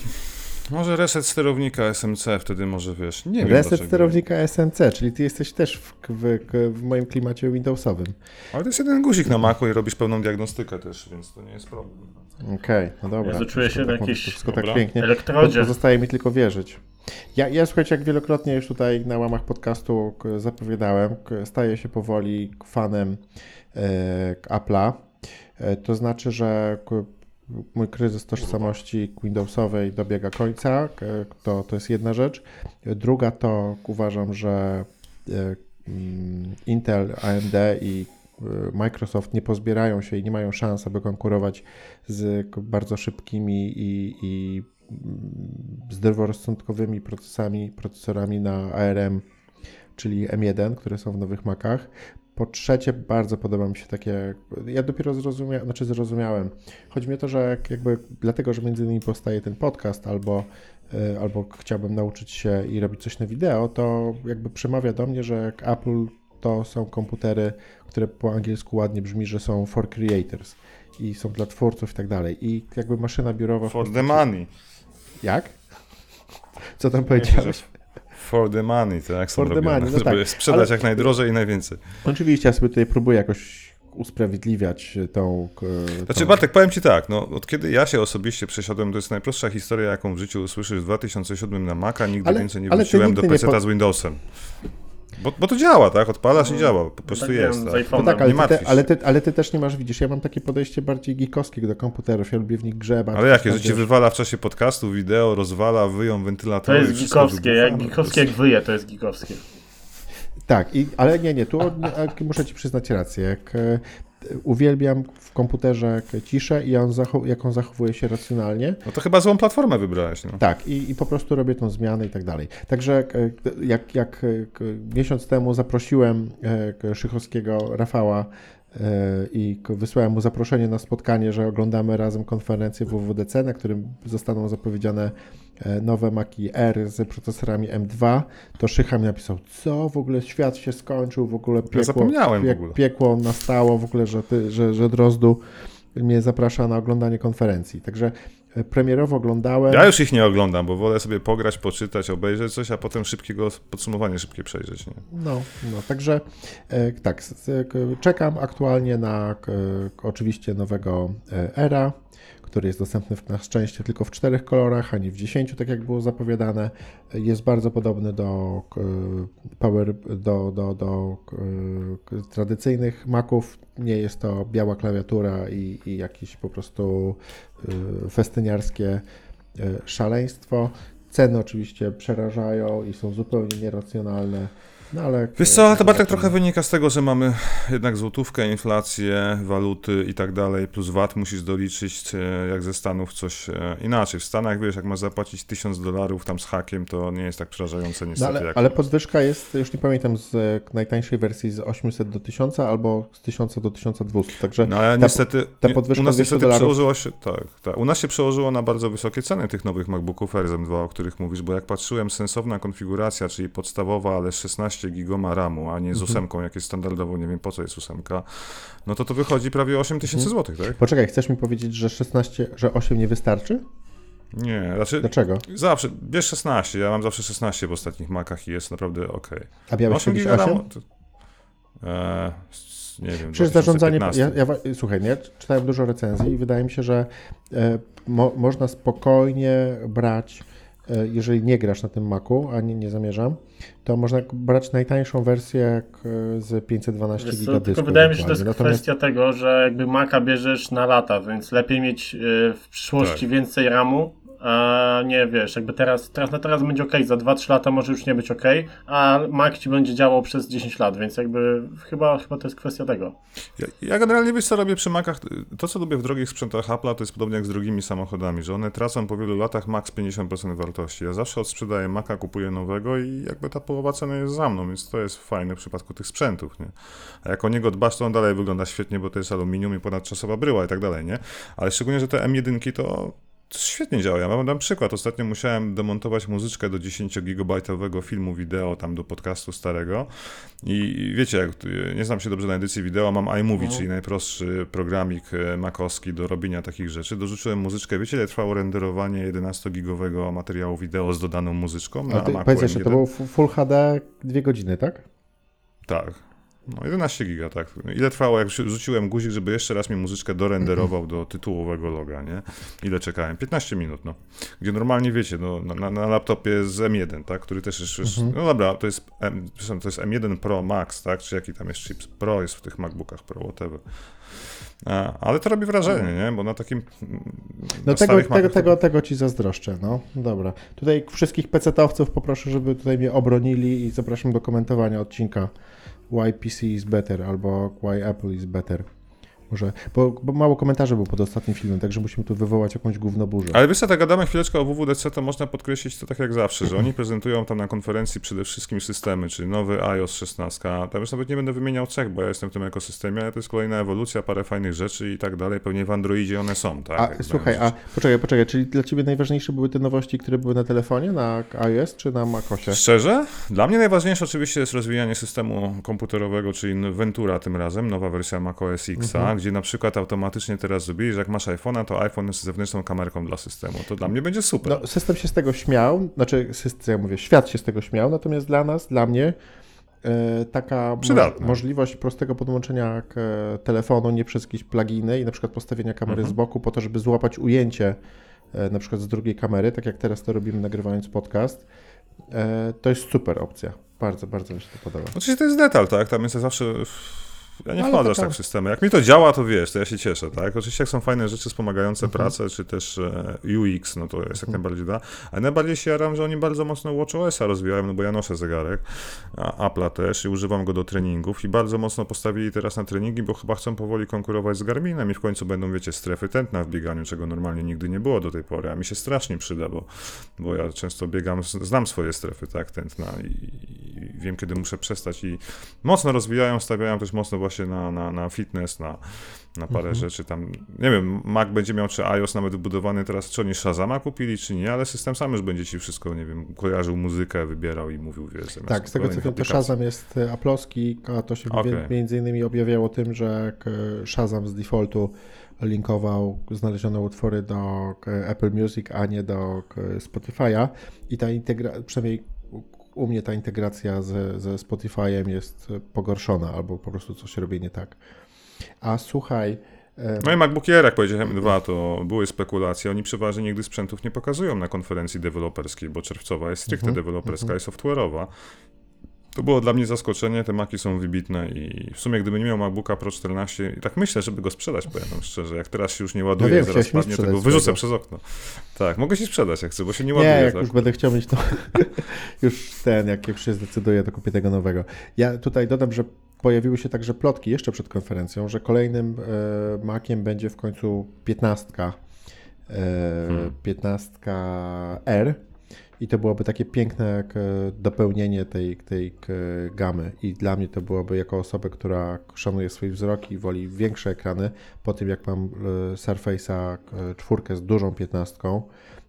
Speaker 2: Może reset sterownika SMC, wtedy może wiesz. Nie
Speaker 1: reset wiem sterownika SMC, czyli ty jesteś też w, w, w, moim klimacie Windowsowym.
Speaker 2: Ale to jest jeden guzik na Macu i robisz pełną diagnostykę też, więc to nie jest problem.
Speaker 1: Okej, okay, no dobra.
Speaker 3: Ja czuję się
Speaker 1: na
Speaker 3: tak, jakieś
Speaker 1: wszystko tak pięknie.
Speaker 3: elektrodzie.
Speaker 1: Pozostaje mi tylko wierzyć. Ja, ja słuchajcie, jak wielokrotnie już tutaj na łamach podcastu zapowiadałem, staję się powoli fanem e, Apple'a. E, to znaczy, że mój kryzys tożsamości Windowsowej dobiega końca. To, to jest jedna rzecz. Druga to uważam, że e, mm, Intel, AMD i Microsoft nie pozbierają się i nie mają szans, aby konkurować z bardzo szybkimi i, i zdroworozsądkowymi procesami, procesorami na ARM, czyli M1, które są w nowych Macach. Po trzecie, bardzo podoba mi się takie. Ja dopiero zrozumiałem, znaczy zrozumiałem. Chodzi mi o to, że jakby dlatego, że między innymi powstaje ten podcast, albo, e, albo chciałbym nauczyć się i robić coś na wideo, to jakby przemawia do mnie, że Apple to są komputery, które po angielsku ładnie brzmi, że są for creators i są dla twórców i tak dalej. I jakby maszyna biurowa.
Speaker 2: For the money.
Speaker 1: Jak? Co tam powiedziałeś?
Speaker 2: For the money, tak? For the money, no żeby tak. sprzedać Ale... jak najdrożej i najwięcej.
Speaker 1: Oczywiście, ja sobie tutaj próbuję jakoś usprawiedliwiać tą.
Speaker 2: tą... Znaczy, Bartek, powiem ci tak, no, od kiedy ja się osobiście przesiadłem, to jest najprostsza historia, jaką w życiu usłyszysz w 2007 na Maca, nigdy ale, więcej nie wróciłem do PC po... z Windowsem. Bo, bo to działa, tak? Odpalasz no, i działa, po prostu tak jest. Tak.
Speaker 1: No tak, ale, ty, ale, ty, ale ty też nie masz, widzisz, ja mam takie podejście bardziej geekowskie do komputerów, ja lubię w nich grzebać.
Speaker 2: Ale jakie, że cię wywala w czasie podcastu, wideo, rozwala, wyją wentylatory.
Speaker 3: To jest geekowskie, jak geekowskie jak wyje, to jest geekowskie.
Speaker 1: Tak, i, ale nie, nie, tu muszę ci przyznać rację. Jak e, uwielbiam w komputerze ciszę i on zachow- jak on zachowuje się racjonalnie.
Speaker 2: No to chyba złą platformę wybrałeś. No.
Speaker 1: Tak, i, i po prostu robię tą zmianę i tak dalej. Także e, jak, jak e, miesiąc temu zaprosiłem Szychowskiego Rafała i wysłałem mu zaproszenie na spotkanie, że oglądamy razem konferencję WWDC, na którym zostaną zapowiedziane E, nowe Maki R z procesorami M2, to Szycha mi napisał, co w ogóle świat się skończył, w ogóle piekło, ja
Speaker 2: zapomniałem
Speaker 1: piek,
Speaker 2: w ogóle.
Speaker 1: piekło nastało, w ogóle, że, ty, że, że Drozdu mnie zaprasza na oglądanie konferencji. Także e, premierowo oglądałem.
Speaker 2: Ja już ich nie oglądam, bo wolę sobie pograć, poczytać, obejrzeć coś, a potem szybkiego podsumowanie szybkie przejrzeć. Nie?
Speaker 1: No, no, także e, tak, czekam aktualnie na oczywiście nowego Era który jest dostępny na szczęście tylko w czterech kolorach, a nie w dziesięciu, tak jak było zapowiadane. Jest bardzo podobny do e, Power, do, do, do e, tradycyjnych Maców. Nie jest to biała klawiatura i, i jakieś po prostu e, festyniarskie szaleństwo. Ceny oczywiście przerażają i są zupełnie nieracjonalne. No ale...
Speaker 2: Wiesz co, to Bartek trochę wynika z tego, że mamy jednak złotówkę, inflację, waluty i tak dalej, plus VAT musisz doliczyć, e, jak ze Stanów coś e, inaczej. W Stanach, wiesz, jak masz zapłacić 1000 dolarów tam z hakiem, to nie jest tak przerażające
Speaker 1: No
Speaker 2: niestety.
Speaker 1: ale,
Speaker 2: jak
Speaker 1: ale podwyżka jest, już nie pamiętam, z e, najtańszej wersji z 800 do 1000 albo z 1000 do 1200, także
Speaker 2: No ale
Speaker 1: ta-
Speaker 2: niestety,
Speaker 1: ta podwyżka
Speaker 2: u nas
Speaker 1: 200
Speaker 2: niestety
Speaker 1: dolarów-
Speaker 2: przełożyło się, tak, tak, u nas się przełożyło na bardzo wysokie ceny tych nowych MacBooków Air M2, o których mówisz, bo jak patrzyłem, sensowna konfiguracja, czyli podstawowa, ale 16 gigoma RAMu, a nie z
Speaker 1: Mhm.
Speaker 2: ósemką, jak jest standardowo, nie wiem po co jest ósemka, no to to wychodzi prawie 8 tysięcy
Speaker 1: Mhm.
Speaker 2: złotych, tak?
Speaker 1: Poczekaj, chcesz mi powiedzieć, że 16, że 8 nie wystarczy?
Speaker 2: Nie, znaczy
Speaker 1: Dlaczego?
Speaker 2: zawsze, bierz 16, ja mam zawsze 16 w ostatnich Macach i jest naprawdę ok.
Speaker 1: A miałeś
Speaker 2: 8
Speaker 1: kiedyś
Speaker 2: giga
Speaker 1: 8?
Speaker 2: RAMu, to, e, nie wiem,
Speaker 1: Przecież zarządzanie.
Speaker 2: 2015.
Speaker 1: Ja, ja, słuchaj, nie? czytałem dużo recenzji i wydaje mi się, że e, mo, można spokojnie brać, jeżeli nie grasz na tym Macu, a nie, nie zamierzam, to można brać najtańszą wersję jak, e, z 512
Speaker 3: Wiesz
Speaker 1: giga dysku.
Speaker 3: wydaje mi się, że to jest.
Speaker 1: Natomiast-
Speaker 3: kwestia tego, że jakby Maca bierzesz na lata, więc lepiej mieć y, w przyszłości
Speaker 2: Tak.
Speaker 3: więcej RAMu, a nie wiesz, jakby teraz, teraz na teraz będzie ok, za 2-3 lata może już nie być ok, a Mac ci będzie działał przez 10 lat, więc jakby chyba, chyba to jest kwestia tego.
Speaker 2: Ja, ja generalnie wiesz co robię przy Macach, to co lubię w drogich sprzętach Apple'a to jest podobnie jak z drogimi samochodami, że one tracą po wielu latach max 50% wartości. Ja zawsze odsprzedaję Maca, kupuję nowego i jakby ta połowa ceny jest za mną, więc to jest fajne w przypadku tych sprzętów, nie? A jak o niego dbasz, to on dalej wygląda świetnie, bo to jest aluminium i ponadczasowa bryła i tak dalej, nie? Ale szczególnie, że te M1 to to świetnie działa. Ja wam dam przykład. Ostatnio musiałem demontować muzyczkę do 10-gigabajtowego filmu wideo, tam do podcastu starego. I wiecie, jak nie znam się dobrze na edycji wideo, mam iMovie, czyli najprostszy programik e, makowski do robienia takich rzeczy. Dorzuciłem muzyczkę. Wiecie, ile trwało renderowanie 11-gigowego materiału wideo z dodaną muzyczką
Speaker 1: A
Speaker 2: na
Speaker 1: ty,
Speaker 2: Macu
Speaker 1: powiedz jeszcze, to
Speaker 2: M1?
Speaker 1: było fu- Full HD dwie godziny, tak?
Speaker 2: Tak. No 11 giga, tak. Ile trwało, jak rzu- rzuciłem guzik, żeby jeszcze raz mi muzyczkę dorenderował do tytułowego loga, nie? Ile czekałem? 15 minut, no. Gdzie normalnie, wiecie, no, na, na, laptopie z M1, tak, który też jest, jest no dobra, to jest, M, to jest M1 Pro Max, tak, czy jaki tam jest chip Pro jest w tych MacBookach Pro, whatever. A, ale to robi wrażenie, nie? Bo na takim
Speaker 1: No tego, tego,
Speaker 2: to-
Speaker 1: tego, tego ci zazdroszczę, no. Dobra. Tutaj wszystkich PC-towców poproszę, żeby tutaj mnie obronili i zapraszam do komentowania odcinka Why PC is better albo Why Apple is better. Może, bo, bo mało komentarzy było pod ostatnim filmem, także musimy tu wywołać jakąś gównoburzę.
Speaker 2: Ale wiesz co, tak gadamy chwileczkę o WWDC, to można podkreślić to tak jak zawsze, że oni prezentują tam na konferencji przede wszystkim systemy, czyli nowy iOS 16. Tam już nawet nie będę wymieniał cech, bo ja jestem w tym ekosystemie, ale to jest kolejna ewolucja, parę fajnych rzeczy i tak dalej. Pewnie w Androidzie one są, tak?
Speaker 1: A słuchaj, a poczekaj, poczekaj, czyli dla ciebie najważniejsze były te nowości, które były na telefonie, na iOS czy na macOSie?
Speaker 2: Szczerze? Dla mnie najważniejsze oczywiście jest rozwijanie systemu komputerowego, czyli Ventura tym razem, nowa wersja macOS X,
Speaker 1: Mhm.
Speaker 2: Gdzie na przykład automatycznie teraz zrobili, że jak masz iPhone'a, to iPhone jest zewnętrzną kamerką dla systemu. To dla mnie będzie super.
Speaker 1: No, system się z tego śmiał, znaczy, system, ja mówię, świat się z tego śmiał, natomiast dla nas, dla mnie, e, taka
Speaker 2: Przydatne.
Speaker 1: możliwość prostego podłączenia e, telefonu, nie przez jakieś pluginy i na przykład postawienia kamery
Speaker 2: Mhm.
Speaker 1: z boku po to, żeby złapać ujęcie e, na przykład z drugiej kamery, tak jak teraz to robimy nagrywając podcast, to jest super opcja. Bardzo, bardzo mi się to podoba.
Speaker 2: Oczywiście to jest detal, tak? Tam jest zawsze. Ja nie
Speaker 1: Ale
Speaker 2: wchodzę aż tak w systemy. Jak mi to działa, to wiesz, to ja się cieszę, tak? Oczywiście jak są fajne rzeczy wspomagające
Speaker 1: Mhm.
Speaker 2: pracę, czy też e, UX, no to jest jak najbardziej da. Ale najbardziej się jaram, że oni bardzo mocno WatchOS-a rozwijają, no bo ja noszę zegarek, a Apple'a też i używam go do treningów i bardzo mocno postawili teraz na treningi, bo chyba chcą powoli konkurować z Garminem i w końcu będą, wiecie, strefy tętna w bieganiu, czego normalnie nigdy nie było do tej pory, a mi się strasznie przyda, bo, bo ja często biegam, znam swoje strefy, tak, tętna i, i wiem, kiedy muszę przestać i mocno rozwijają, stawiają też mocno właśnie na, na, na fitness, na, na parę
Speaker 1: Mhm.
Speaker 2: rzeczy tam. Nie wiem, Mac będzie miał, czy iOS nawet wybudowany teraz, czy oni Shazama kupili, czy nie, ale system sam już będzie ci wszystko, nie wiem, kojarzył muzykę, wybierał i mówił, wiesz,
Speaker 1: Tak, z tego co wiem, to. Shazam jest e, aplowski, a to się mi- między innymi objawiało tym, że k- Shazam z defaultu linkował znalezione utwory do k- Apple Music, a nie do Spotify'a i ta integracja, przynajmniej u- mnie ta integracja ze, ze Spotify'em jest e, pogorszona albo po prostu coś robi nie tak. A słuchaj,
Speaker 2: No i MacBook Air, jak powiedziałem, M2, to były spekulacje. Oni przeważnie nigdy sprzętów nie pokazują na konferencji deweloperskiej, bo czerwcowa jest stricte
Speaker 1: Mhm,
Speaker 2: deweloperska i software'owa. To było dla mnie zaskoczenie, te maki są wybitne i w sumie gdybym nie miał MacBooka Pro 14, i tak myślę, żeby go sprzedać, powiem szczerze, jak teraz się już nie ładuje,
Speaker 1: no wiem,
Speaker 2: zaraz padnie, to go wyrzucę przez okno. Tak, mogę się sprzedać jak chcę, bo się nie
Speaker 1: nie
Speaker 2: ładuje.
Speaker 1: jak
Speaker 2: tak?
Speaker 1: już będę chciał mieć to, już ten, jak już się zdecyduję, to kupię tego nowego. Ja tutaj dodam, że pojawiły się także plotki jeszcze przed konferencją, że kolejnym e, Maciem będzie w końcu 15, e, hmm. 15 R i to byłoby takie piękne dopełnienie tej, tej gamy. I dla mnie to byłoby jako osobę, która szanuje swój wzrok i woli większe ekrany, po tym jak mam Surface'a czwórkę z dużą piętnastką,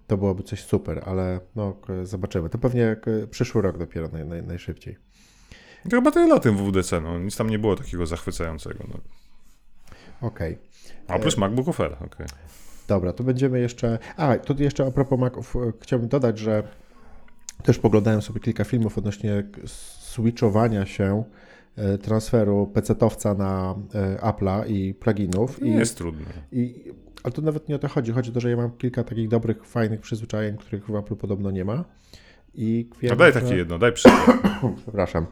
Speaker 1: to byłoby coś super, ale no, zobaczymy. To pewnie przyszły rok dopiero naj, naj, najszybciej.
Speaker 2: To chyba tyle o tym WWDC, no. Nic tam nie było takiego zachwycającego. No.
Speaker 1: Okej.
Speaker 2: Okay. A plus MacBook Air, okej. Okay.
Speaker 1: Dobra, to będziemy jeszcze... A, tu jeszcze a propos Maców, chciałbym dodać, że też poglądałem sobie kilka filmów odnośnie switchowania się transferu PC-towca na Apple'a i pluginów.
Speaker 2: Nie
Speaker 1: I,
Speaker 2: jest trudne.
Speaker 1: I, ale to nawet nie o to chodzi. Chodzi o to, że ja mam kilka takich dobrych, fajnych przyzwyczajeń, których w Apple podobno nie ma. I
Speaker 2: wiem, no daj że... takie jedno, daj przykład.
Speaker 1: Przepraszam.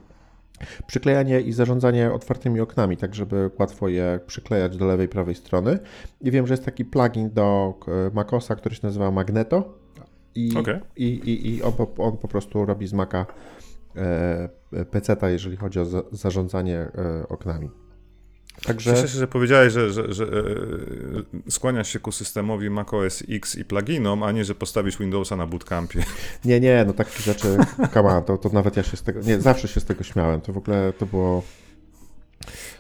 Speaker 1: Przyklejanie i zarządzanie otwartymi oknami, tak żeby łatwo je przyklejać do lewej, prawej strony. I wiem, że jest taki plugin do macOSa, który się nazywa Magneto. I, okay. i, i, i on, on, po prostu robi z Maca e, peceta, jeżeli chodzi o za, zarządzanie e, oknami.
Speaker 2: Także... Cieszę się, że powiedziałeś, że, że, że e, skłaniasz się ku systemowi macOS X i pluginom, a nie, że postawisz Windowsa na bootcampie.
Speaker 1: Nie, nie, no takie rzeczy, kama, to, to nawet ja się z tego, nie, zawsze się z tego śmiałem, to w ogóle to było...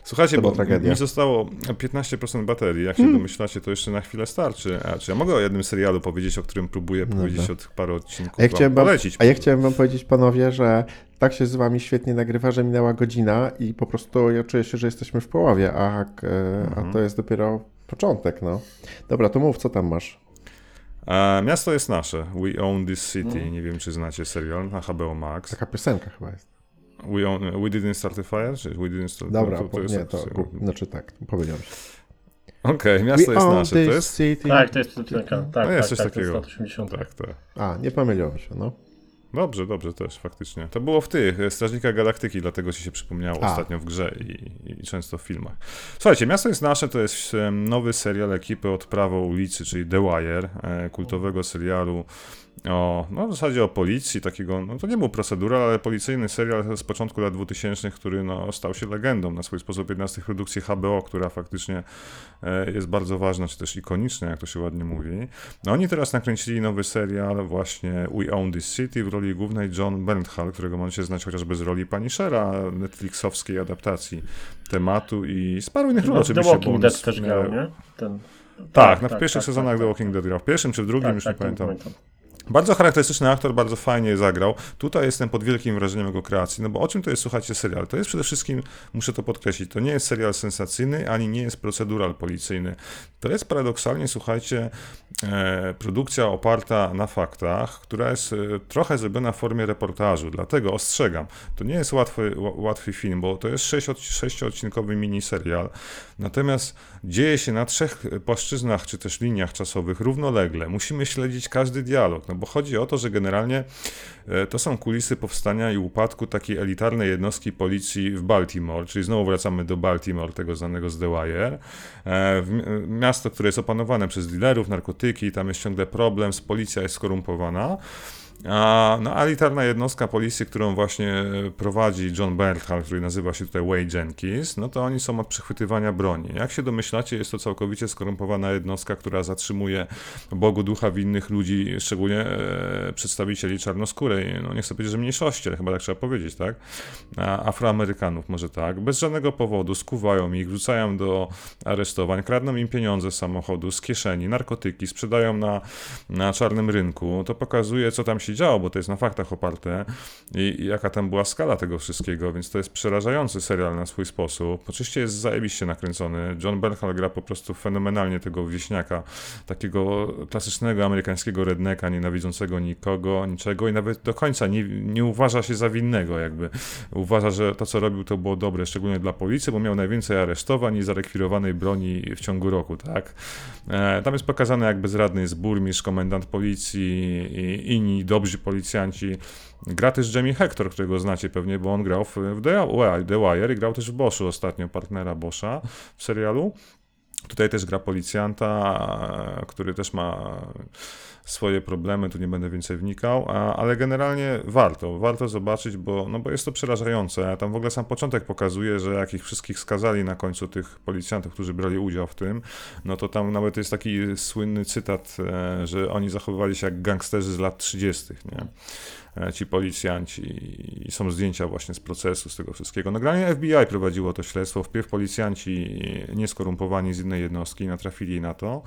Speaker 2: Słuchajcie, bo tragedia. mi zostało 15% baterii. Jak się hmm. domyślacie, to jeszcze na chwilę starczy. A czy ja mogę o jednym serialu powiedzieć, o którym próbuję Dobra. powiedzieć od paru odcinków?
Speaker 1: A ja, chciałem wam, polecić, a ja chciałem wam powiedzieć, panowie, że tak się z wami świetnie nagrywa, że minęła godzina i po prostu ja czuję się, że jesteśmy w połowie, a, mhm. a to jest dopiero początek, no. Dobra, to mów, co tam masz?
Speaker 2: A, miasto jest nasze. We Own This City. Hmm. Nie wiem, czy znacie serial na HBO Max.
Speaker 1: Taka piosenka chyba jest.
Speaker 2: We, own, we didn't start a fire? Czy we didn't start
Speaker 1: Dobra, to, to jest nie, to, znaczy tak, powiedziałem się.
Speaker 2: Okej, okay, miasto we jest nasze, to jest?
Speaker 3: City. Tak, to jest piosenka. Tak,
Speaker 2: no jest
Speaker 3: tak,
Speaker 2: coś
Speaker 3: tak,
Speaker 2: takiego.
Speaker 3: To jest
Speaker 2: tak, tak.
Speaker 1: A, nie pomyliłem się, no.
Speaker 2: Dobrze, dobrze też, faktycznie. To było w tych, e, Strażnika Galaktyki, dlatego ci się przypomniało A. ostatnio w grze i, i, często w filmach. Słuchajcie, Miasto jest nasze to jest nowy serial ekipy od Prawo ulicy, czyli The Wire, e, kultowego serialu o, no w zasadzie o policji, takiego, no to nie był procedural, ale policyjny serial z początku lat 2000, który no, stał się legendą na swój sposób, jedna z tych produkcji HBO, która faktycznie e, jest bardzo ważna, czy też ikoniczna, jak to się ładnie mówi. No oni teraz nakręcili nowy serial właśnie We Own This City w roli głównej John Bernthal, którego możecie znać chociażby z roli Punishera, netflixowskiej adaptacji tematu i z paru innych ról oczywiście.
Speaker 3: The Walking Dead też grał, nie? Ten...
Speaker 2: Tak, tak, na tak, w pierwszych tak, sezonach tak, The Walking Dead grał. W pierwszym czy w drugim, już nie pamiętam. pamiętam. Bardzo charakterystyczny aktor, bardzo fajnie zagrał. Tutaj jestem pod wielkim wrażeniem jego kreacji, no bo o czym to jest, słuchajcie, serial? To jest przede wszystkim, muszę to podkreślić, to nie jest serial sensacyjny, ani nie jest procedural policyjny. To jest paradoksalnie, słuchajcie, e, produkcja oparta na faktach, która jest e, trochę zrobiona w formie reportażu, dlatego ostrzegam, to nie jest łatwy, łatwy film, bo to jest sześciodcinkowy miniserial, natomiast dzieje się na trzech płaszczyznach, czy też liniach czasowych równolegle. Musimy śledzić każdy dialog, no bo chodzi o to, że generalnie e, to są kulisy powstania i upadku takiej elitarnej jednostki policji w Baltimore, czyli znowu wracamy do Baltimore, tego znanego z The Wire. E, miasto, które jest opanowane przez dealerów, narkotyki, tam jest ciągle problem, policja jest skorumpowana. A no, elitarna jednostka policji, którą właśnie prowadzi John Berthal, który nazywa się tutaj Wade Jenkins, no to oni są od przechwytywania broni. Jak się domyślacie, jest to całkowicie skorumpowana jednostka, która zatrzymuje Bogu ducha winnych ludzi, szczególnie e, przedstawicieli czarnoskórej, no nie chcę powiedzieć, że mniejszości, ale chyba tak trzeba powiedzieć, tak? A, Afroamerykanów może tak, bez żadnego powodu skuwają ich, wrzucają do aresztowań, kradną im pieniądze z samochodu, z kieszeni, narkotyki, sprzedają na, na czarnym rynku. To pokazuje, co tam się się działo, bo to jest na faktach oparte i, i, jaka tam była skala tego wszystkiego, więc to jest przerażający serial na swój sposób. Oczywiście jest zajebiście nakręcony. John Bernhal gra po prostu fenomenalnie tego wieśniaka, takiego klasycznego amerykańskiego redneka, nienawidzącego nikogo, niczego i nawet do końca nie, nie uważa się za winnego, jakby uważa, że to, co robił, to było dobre, szczególnie dla policji, bo miał najwięcej aresztowań i zarekwirowanej broni w ciągu roku, tak? E, tam jest pokazane, jak bezradny jest burmistrz, komendant policji i inni dobrzy dobrzy policjanci. Gra też Jamie Hector, którego znacie pewnie, bo on grał w, w The, Wire i grał też w Boschu ostatnio, partnera Boscha w serialu. Tutaj też gra policjanta, który też ma swoje problemy, tu nie będę więcej wnikał, ale generalnie warto, warto zobaczyć, bo, no bo jest to przerażające. Tam w ogóle sam początek pokazuje, że jak ich wszystkich skazali na końcu tych policjantów, którzy brali udział w tym, no to tam nawet jest taki słynny cytat, e, że oni zachowywali się jak gangsterzy z lat 30., nie? E, ci policjanci i są zdjęcia właśnie z procesu, z tego wszystkiego. Nagranie FBI prowadziło to śledztwo, wpierw policjanci nieskorumpowani z innej jednostki natrafili na to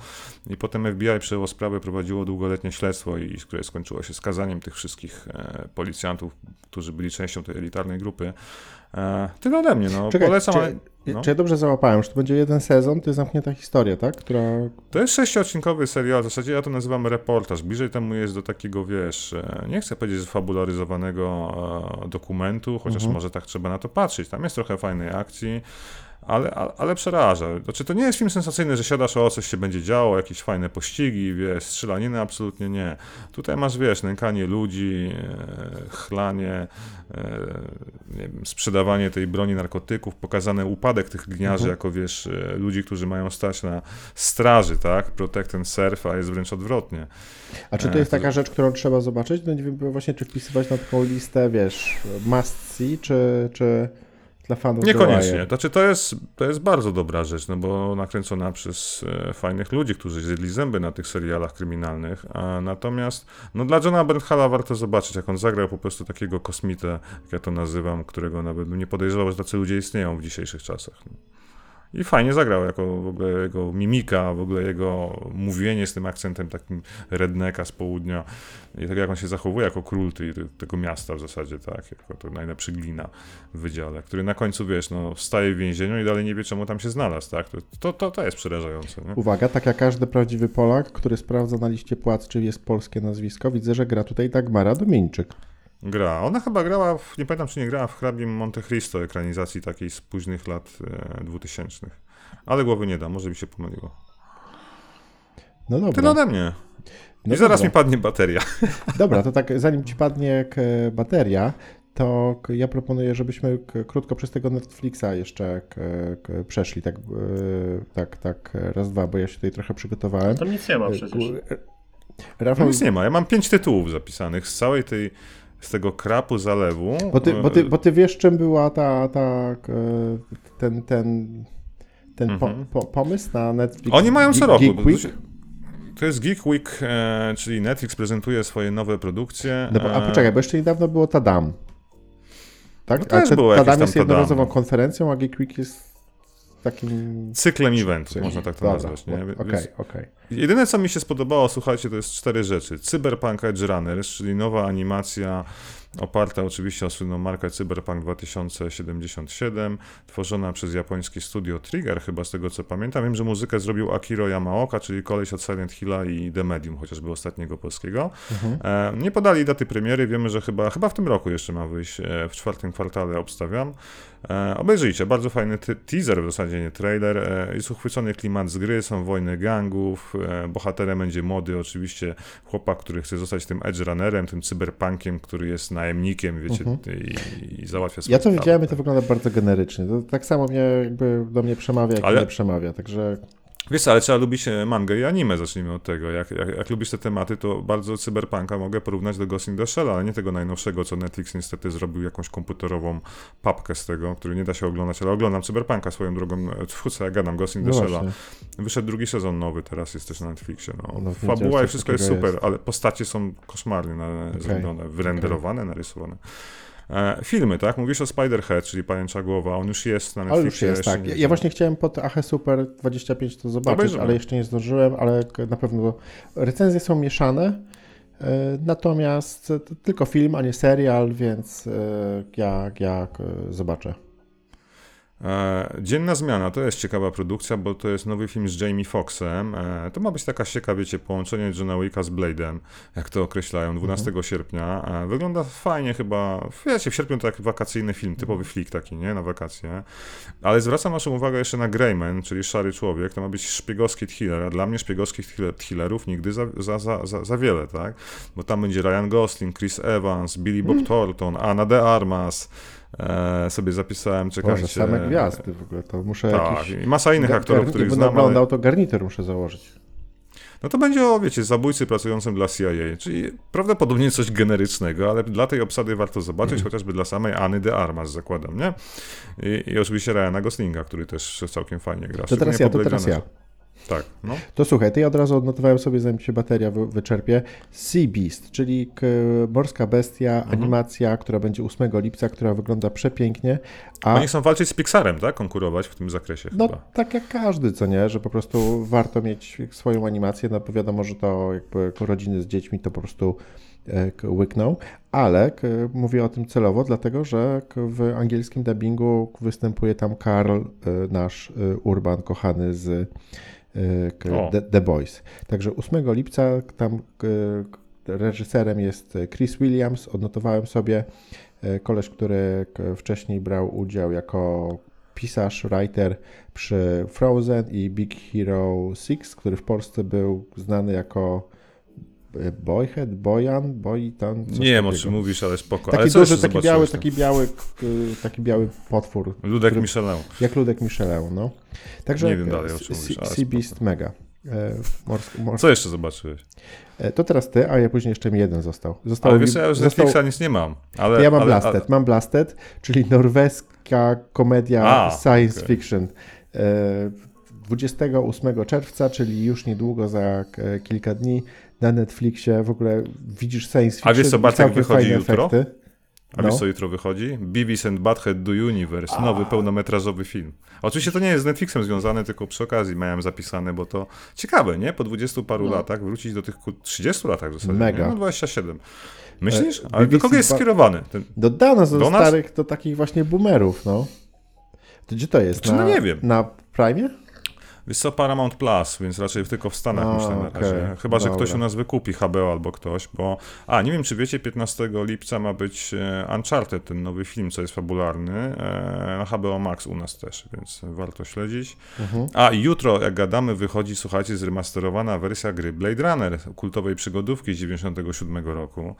Speaker 2: i potem FBI przejęło sprawę, prowadziło długoletnie śledztwo, i, które skończyło się skazaniem tych wszystkich e, policjantów, którzy byli częścią tej elitarnej grupy. E, tyle ode mnie, no
Speaker 1: Czekaj,
Speaker 2: polecam.
Speaker 1: Czy, no. czy ja dobrze załapałem, że to będzie jeden sezon, to jest zamknięta historia, tak? Która...
Speaker 2: To jest sześciodcinkowy serial, w zasadzie ja to nazywam reportaż. Bliżej temu jest do takiego, wiesz, e, nie chcę powiedzieć, fabularyzowanego e, dokumentu, chociaż mhm. może tak trzeba na to patrzeć. Tam jest trochę fajnej akcji ale, ale, ale przeraża. Znaczy, to nie jest film sensacyjny, że siadasz, o coś się będzie działo, jakieś fajne pościgi, wiesz, strzelaniny, absolutnie nie. Tutaj masz, wiesz, nękanie ludzi, e, chlanie, e, nie wiem, sprzedawanie tej broni narkotyków, pokazany upadek tych gliniarzy mhm. jako, wiesz, e, ludzi, którzy mają stać na straży, tak, protect and serve, a jest wręcz odwrotnie.
Speaker 1: A czy to jest taka rzecz, którą trzeba zobaczyć? No nie wiem właśnie, czy wpisywać na taką listę, wiesz, must see, czy... czy dla fanów
Speaker 2: Niekoniecznie. Znaczy, to jest, to jest bardzo dobra rzecz, no bo nakręcona przez e, fajnych ludzi, którzy zjedli zęby na tych serialach kryminalnych. A natomiast no, dla Johna Bernhala warto zobaczyć, jak on zagrał po prostu takiego kosmitę, jak ja to nazywam, którego nawet nie podejrzewał, że tacy ludzie istnieją w dzisiejszych czasach. I fajnie zagrał, jako w ogóle jego mimika, w ogóle jego mówienie z tym akcentem takim redneka z południa i tak jak on się zachowuje jako król tej, tego miasta w zasadzie, tak, jako to najlepszy glina w wydziale, który na końcu, wiesz, no, wstaje w więzieniu i dalej nie wie, czemu tam się znalazł, tak, to, to, to jest przerażające. Nie?
Speaker 1: Uwaga, tak jak każdy prawdziwy Polak, który sprawdza na liście płac, czy jest polskie nazwisko, widzę, że gra tutaj Dagmara Domieńczyk.
Speaker 2: Gra. Ona chyba grała, w, nie pamiętam czy nie grała w hrabim Monte Cristo, ekranizacji takiej z późnych lat e, 2000. Ale głowy nie da, może mi się pomyliło.
Speaker 1: No dobra.
Speaker 2: Tyle ode mnie. No I zaraz dobra. mi padnie bateria.
Speaker 1: Dobra, to tak zanim ci padnie bateria, to ja proponuję, żebyśmy krótko przez tego Netflixa jeszcze przeszli, tak, e, tak, tak, raz, dwa, bo ja się tutaj trochę przygotowałem.
Speaker 3: Tam nic nie ma przecież.
Speaker 2: Rafał... nic nie ma. Ja mam pięć tytułów zapisanych z całej tej z tego krapu zalewu.
Speaker 1: Bo ty, bo ty, bo ty wiesz, czym była ta, ta e, ten, ten, ten mhm. po, po, pomysł na Netflix?
Speaker 2: Oni mają co roku. Geek Week? To jest Geek Week, e, czyli Netflix prezentuje swoje nowe produkcje.
Speaker 1: No, a e, poczekaj, bo jeszcze niedawno było Tadam. Tak?
Speaker 2: No też a było
Speaker 1: Tadam jest jednorazową konferencją, a Geek Week jest takim...
Speaker 2: Cyklem eventów, można tak to Dobra, nazwać.
Speaker 1: Okej, okej. Okay,
Speaker 2: Jedyne, co mi się spodobało, słuchajcie, to jest cztery rzeczy. Cyberpunk Edge Runners, czyli nowa animacja oparta oczywiście o słynną markę Cyberpunk 2077, tworzona przez japońskie studio Trigger, chyba z tego co pamiętam. Wiem, że muzykę zrobił Akiro Yamaoka, czyli koleś od Silent Hilla i The Medium, chociażby ostatniego polskiego. Mhm. E, nie podali daty premiery, wiemy, że chyba, chyba w tym roku jeszcze ma wyjść, e, w czwartym kwartale obstawiam. E, obejrzyjcie, bardzo fajny teaser, w zasadzie nie trailer. E, jest uchwycony klimat z gry, są wojny gangów, e, bohaterem będzie młody oczywiście chłopak, który chce zostać tym edge runnerem, tym cyberpunkiem, który jest najemnikiem, wiecie, mhm. i, i załatwia
Speaker 1: swoje Ja to widziałem to wygląda bardzo generycznie. To tak samo mnie jakby do mnie przemawia, jak Ale... nie przemawia, także...
Speaker 2: Wiesz, ale trzeba lubić mangę i anime, zacznijmy od tego. Jak, jak, jak, lubisz te tematy, to bardzo cyberpunka mogę porównać do Ghost in the Shell, ale nie tego najnowszego, co Netflix niestety zrobił jakąś komputerową papkę z tego, który nie da się oglądać, ale oglądam cyberpunka swoją drogą, co ja gadam, Ghost in the no Shell. Wyszedł drugi sezon nowy, teraz jest też na Netflixie. No. no Fabuła i wszystko jest super, jest. ale postacie są koszmarnie na, okay. zrobione, wyrenderowane, okay. narysowane. E, filmy, tak? Mówisz o Spider-Head, czyli Pajęcza Głowa, on już jest na Netflixie.
Speaker 1: już jest, tak. Ja, ja właśnie chciałem pod Ache Super 25 to zobaczyć, Obejrzymy. ale jeszcze nie zdążyłem, ale na pewno recenzje są mieszane. E, natomiast to tylko film, a nie serial, więc e, ja, ja zobaczę.
Speaker 2: E, Dzienna Zmiana to jest ciekawa produkcja, bo to jest nowy film z Jamie Foxxem. E, To ma być taka ścieka, wiecie, połączenie Johna Wicka z Blade'em, jak to określają, 12 sierpnia. E, Wygląda fajnie chyba, wiecie, w sierpniu to taki wakacyjny film, typowy flick taki, nie, na wakacje. Ale zwracam waszą uwagę jeszcze na Greyman, czyli Szary Człowiek, to ma być szpiegowski thriller, a dla mnie szpiegowskich thriller- thrillerów nigdy za, za, za, za, za wiele, tak? Bo tam będzie Ryan Gosling, Chris Evans, Billy Bob Thornton, Anna de Armas, e, sobie zapisałem, czekajcie.
Speaker 1: Boże, same gwiazdy w ogóle, to muszę
Speaker 2: Tak,
Speaker 1: jakiś...
Speaker 2: i masa innych aktorów,
Speaker 1: garni-
Speaker 2: których znam, ale...
Speaker 1: oglądał, to garnitur muszę założyć.
Speaker 2: No to będzie o, wiecie, zabójcy pracującym dla CIA, czyli prawdopodobnie coś generycznego, ale dla tej obsady warto zobaczyć, chociażby dla samej Anny de Armas, zakładam, nie? I, i oczywiście Ryana Goslinga, który też całkiem fajnie gra.
Speaker 1: To teraz ja, to teraz ja.
Speaker 2: Tak, no.
Speaker 1: To słuchaj, to ja od razu odnotowałem sobie, zanim się bateria wy, wyczerpie. Sea Beast, czyli morska bestia,
Speaker 2: Mhm.
Speaker 1: animacja, która będzie 8 lipca, która wygląda przepięknie. A
Speaker 2: Oni chcą walczyć z Pixarem, tak? Konkurować w tym zakresie
Speaker 1: no
Speaker 2: chyba.
Speaker 1: tak jak każdy, co nie, że po prostu warto mieć swoją animację, no bo wiadomo, że to jakby rodziny z dziećmi to po prostu e, k- łykną, ale mówię o tym celowo, dlatego że w angielskim dubbingu występuje tam Karl, e, nasz e, Urban kochany z. The, The Boys. Także 8 lipca tam reżyserem jest Chris Williams, odnotowałem sobie e, koleś, który wcześniej brał udział jako pisarz, writer przy Frozen i Big Hero 6, który w Polsce był znany jako Boyhead, Bojan, Boytan, coś
Speaker 2: Nie wiem, o czym mówisz, ale spoko.
Speaker 1: Taki
Speaker 2: ale co
Speaker 1: duży, taki biały, taki biały, taki biały potwór?
Speaker 2: Ludek
Speaker 1: który-
Speaker 2: Michelin.
Speaker 1: jak Ludek Michelin, no. Także
Speaker 2: Nie wiem dalej, o
Speaker 1: e,
Speaker 2: czym mówisz, ale
Speaker 1: Sea Beast mega. E, Morsk, morsk,
Speaker 2: Co jeszcze zobaczyłeś?
Speaker 1: e, to teraz ty, a ja później jeszcze mi jeden został. został
Speaker 2: Ale wiesz, ja już
Speaker 1: został,
Speaker 2: Netflixa nic nie mam. Ale,
Speaker 1: ja mam
Speaker 2: ale,
Speaker 1: Blasted, mam Blasted, czyli norweska komedia
Speaker 2: A,
Speaker 1: science
Speaker 2: okej.
Speaker 1: fiction. E, 28 czerwca, czyli już niedługo za e, kilka dni na Netflixie w ogóle widzisz science fiction.
Speaker 2: A wiesz, co, Bartek, wychodzi jutro?
Speaker 1: efekty.
Speaker 2: A
Speaker 1: No.
Speaker 2: wiesz co jutro wychodzi? Beavis and Butthead do Universe, nowy pełnometrażowy film. Oczywiście to nie jest z Netflixem związane, tylko przy okazji miałem zapisane, bo to ciekawe, nie? Po 20 paru latach wrócić do tych ku- 30 latach w zasadzie.
Speaker 1: No. Mega.
Speaker 2: Nie? No 27. Myślisz? Ale do kogo jest skierowany? Ten...
Speaker 1: Do,
Speaker 2: Do nas?
Speaker 1: starych, do takich właśnie boomerów, no. To gdzie to jest?
Speaker 2: Znaczy, no nie wiem.
Speaker 1: Na Prime?
Speaker 2: Wiesz co, Paramount Plus, więc raczej tylko w Stanach
Speaker 1: A,
Speaker 2: myślę na razie. Chyba, że
Speaker 1: dobra.
Speaker 2: ktoś u nas wykupi HBO albo ktoś, bo... A, nie wiem, czy wiecie, 15 lipca ma być e, Uncharted, ten nowy film, co jest fabularny, e, na HBO Max u nas też, więc warto śledzić.
Speaker 1: Mhm.
Speaker 2: A, jutro, jak gadamy, wychodzi, słuchajcie, zremasterowana wersja gry Blade Runner, kultowej przygodówki z 97 roku,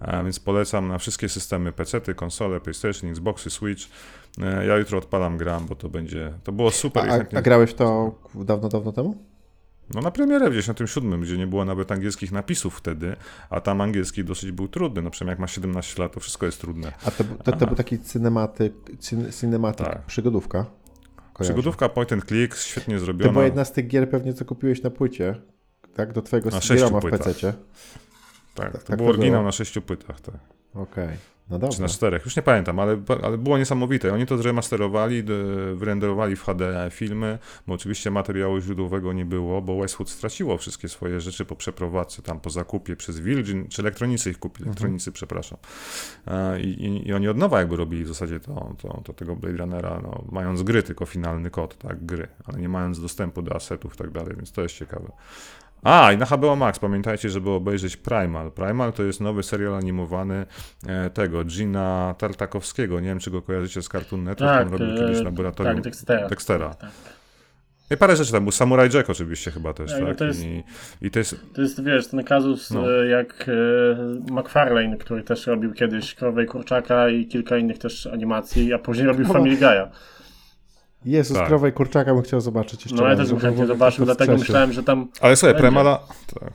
Speaker 2: e, więc polecam na wszystkie systemy PC, konsole, PlayStation, Xboxy, Switch. E, Ja jutro odpalam gram, bo to będzie... To było super.
Speaker 1: A, a grałeś to dawno, dawno temu?
Speaker 2: no na premierę w 97, gdzie nie było nawet angielskich napisów wtedy, a tam angielski dosyć był trudny. No przynajmniej jak ma 17 lat, to wszystko jest trudne.
Speaker 1: A to, to, to był taki cinematyk, cin, cinematyk
Speaker 2: Tak.
Speaker 1: przygodówka. Kojarzę.
Speaker 2: Przygodówka point and click, świetnie
Speaker 1: To
Speaker 2: zrobiona.
Speaker 1: była jedna z tych gier pewnie, co kupiłeś na płycie, tak? Do twojego CD-ROMa w
Speaker 2: płytach.
Speaker 1: PC-cie.
Speaker 2: tak, to
Speaker 1: tak
Speaker 2: był
Speaker 1: to
Speaker 2: oryginał
Speaker 1: było.
Speaker 2: na sześciu płytach, tak.
Speaker 1: Okej, no
Speaker 2: Czy
Speaker 1: dobrze.
Speaker 2: na czterech, już nie pamiętam, ale, ale było niesamowite. Oni to zremasterowali, wyrenderowali w HD filmy, bo oczywiście materiału źródłowego nie było, bo Westwood straciło wszystkie swoje rzeczy po przeprowadzce, tam po zakupie przez Virgin, czy elektronicy ich kupili, elektronicy, przepraszam. E, I, i, I oni od nowa jakby robili w zasadzie to, to, to tego Blade Runnera, no, mając gry, tylko finalny kod, tak, gry, ale nie mając dostępu do asetów i tak dalej, więc to jest ciekawe. A, i na HBO Max pamiętajcie, żeby obejrzeć Primal. Primal to jest nowy serial animowany e, tego, Gina Tartakowskiego. Nie wiem, czy go kojarzycie z Cartoon Network,
Speaker 3: Tak,
Speaker 2: on robił
Speaker 3: e,
Speaker 2: kiedyś laboratorium
Speaker 3: tak, Dextera.
Speaker 2: Dextera.
Speaker 3: Tak.
Speaker 2: I parę rzeczy tam był. Samurai Jack oczywiście chyba też,
Speaker 3: Tak, no
Speaker 2: tak?
Speaker 3: to jest-
Speaker 2: I, I to jest...
Speaker 3: To jest, wiesz, ten kazus
Speaker 2: No.
Speaker 3: e, jak McFarlane, który też robił kiedyś Krowę i Kurczaka i kilka innych też animacji, a później robił
Speaker 1: No.
Speaker 3: Family Guy'a.
Speaker 1: Jezus,
Speaker 2: Tak.
Speaker 1: krowa i kurczaka bym chciał zobaczyć jeszcze
Speaker 3: No ja
Speaker 1: raz,
Speaker 3: też bym chętnie zobaczył, dlatego myślałem, że tam
Speaker 2: Ale słuchaj,
Speaker 3: Będzie.
Speaker 2: Primala... Tak.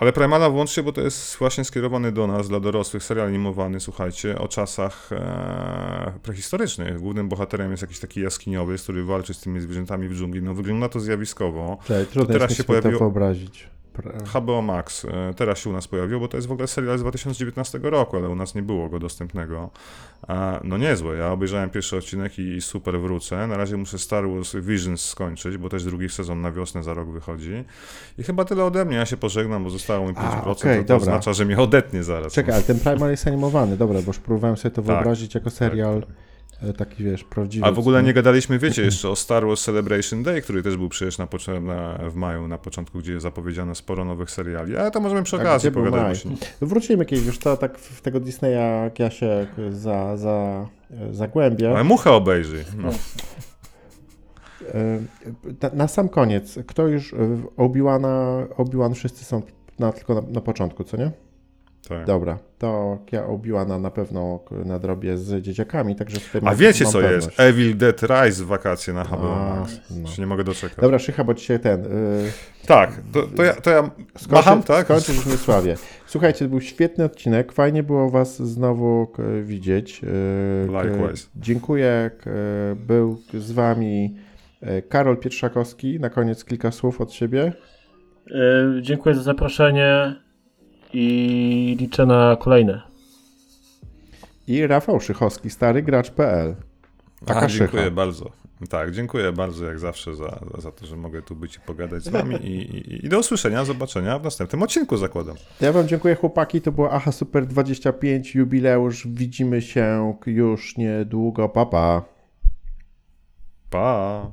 Speaker 2: Ale Primala włączcie, bo to jest właśnie skierowany do nas, dla dorosłych, serial animowany, słuchajcie, o czasach e, prehistorycznych. Głównym bohaterem jest jakiś taki jaskiniowy, który walczy z tymi zwierzętami w dżungli. No wygląda to zjawiskowo.
Speaker 1: Czekaj, trudno
Speaker 2: teraz
Speaker 1: jest
Speaker 2: się
Speaker 1: sobie
Speaker 2: pojawiło-
Speaker 1: wyobrazić.
Speaker 2: HBO Max e, teraz się u nas pojawił, bo to jest w ogóle serial z 2019 roku, ale u nas nie było go dostępnego. No niezłe, ja obejrzałem pierwszy odcinek i super wrócę. Na razie muszę Star Wars Visions skończyć, bo też drugi sezon na wiosnę za rok wychodzi. I chyba tyle ode mnie, ja się pożegnam, bo zostało mi 5%,
Speaker 1: A,
Speaker 2: to,
Speaker 1: okej,
Speaker 2: to oznacza, że mnie odetnie zaraz.
Speaker 1: Czekaj, ale ten Primal jest animowany, dobra, bo już próbowałem sobie to
Speaker 2: Tak.
Speaker 1: wyobrazić jako serial
Speaker 2: tak.
Speaker 1: e, taki wiesz, prawdziwy.
Speaker 2: A w ogóle nie gadaliśmy, wiecie, jeszcze o Star Wars Celebration Day, który też był przecież na, na, w maju, na początku, gdzie zapowiedziano sporo nowych seriali. Ale to możemy przy
Speaker 1: A
Speaker 2: okazji pogadać. właśnie.
Speaker 1: Wrócimy kiedyś, już to tak w tego Disneya, jak ja się za, za, zagłębię.
Speaker 2: Ale mucha obejrzyj. No.
Speaker 1: E, Na, na sam koniec, kto już e, Obi-Wana, Obi-Wan wszyscy są na, tylko na, na początku, co nie?
Speaker 2: Tak.
Speaker 1: Dobra, to ja Obi-Wana na pewno nadrobię z dzieciakami, także tutaj
Speaker 2: A
Speaker 1: mam-
Speaker 2: wiecie co
Speaker 1: pewność.
Speaker 2: jest? Evil Dead Rise w wakacje na HBO
Speaker 1: A,
Speaker 2: Max.
Speaker 1: no.
Speaker 2: Się nie mogę doczekać.
Speaker 1: Dobra, Szycha, bo dzisiaj ten... y,
Speaker 2: Tak, to, to, ja, to ja
Speaker 1: Skończy,
Speaker 2: macham, tak?
Speaker 1: Skończysz w Mysławie. Słuchajcie, to był świetny odcinek. Fajnie było Was znowu k, widzieć. K,
Speaker 2: Likewise.
Speaker 1: Dziękuję. K, był z Wami e, Karol Pietrzakowski. Na koniec kilka słów od siebie.
Speaker 3: E, dziękuję za zaproszenie i liczę na kolejne.
Speaker 1: I Rafał Szychowski, starygracz.pl. Taka
Speaker 2: A,
Speaker 1: szycha.
Speaker 2: dziękuję bardzo. Tak, dziękuję bardzo jak zawsze za, za to, że mogę tu być i pogadać z wami i, i, i do usłyszenia, zobaczenia w następnym odcinku zakładam.
Speaker 1: Ja Wam dziękuję chłopaki. To było Aha Super 25 jubileusz. Widzimy się już niedługo. Pa, pa.
Speaker 2: Pa!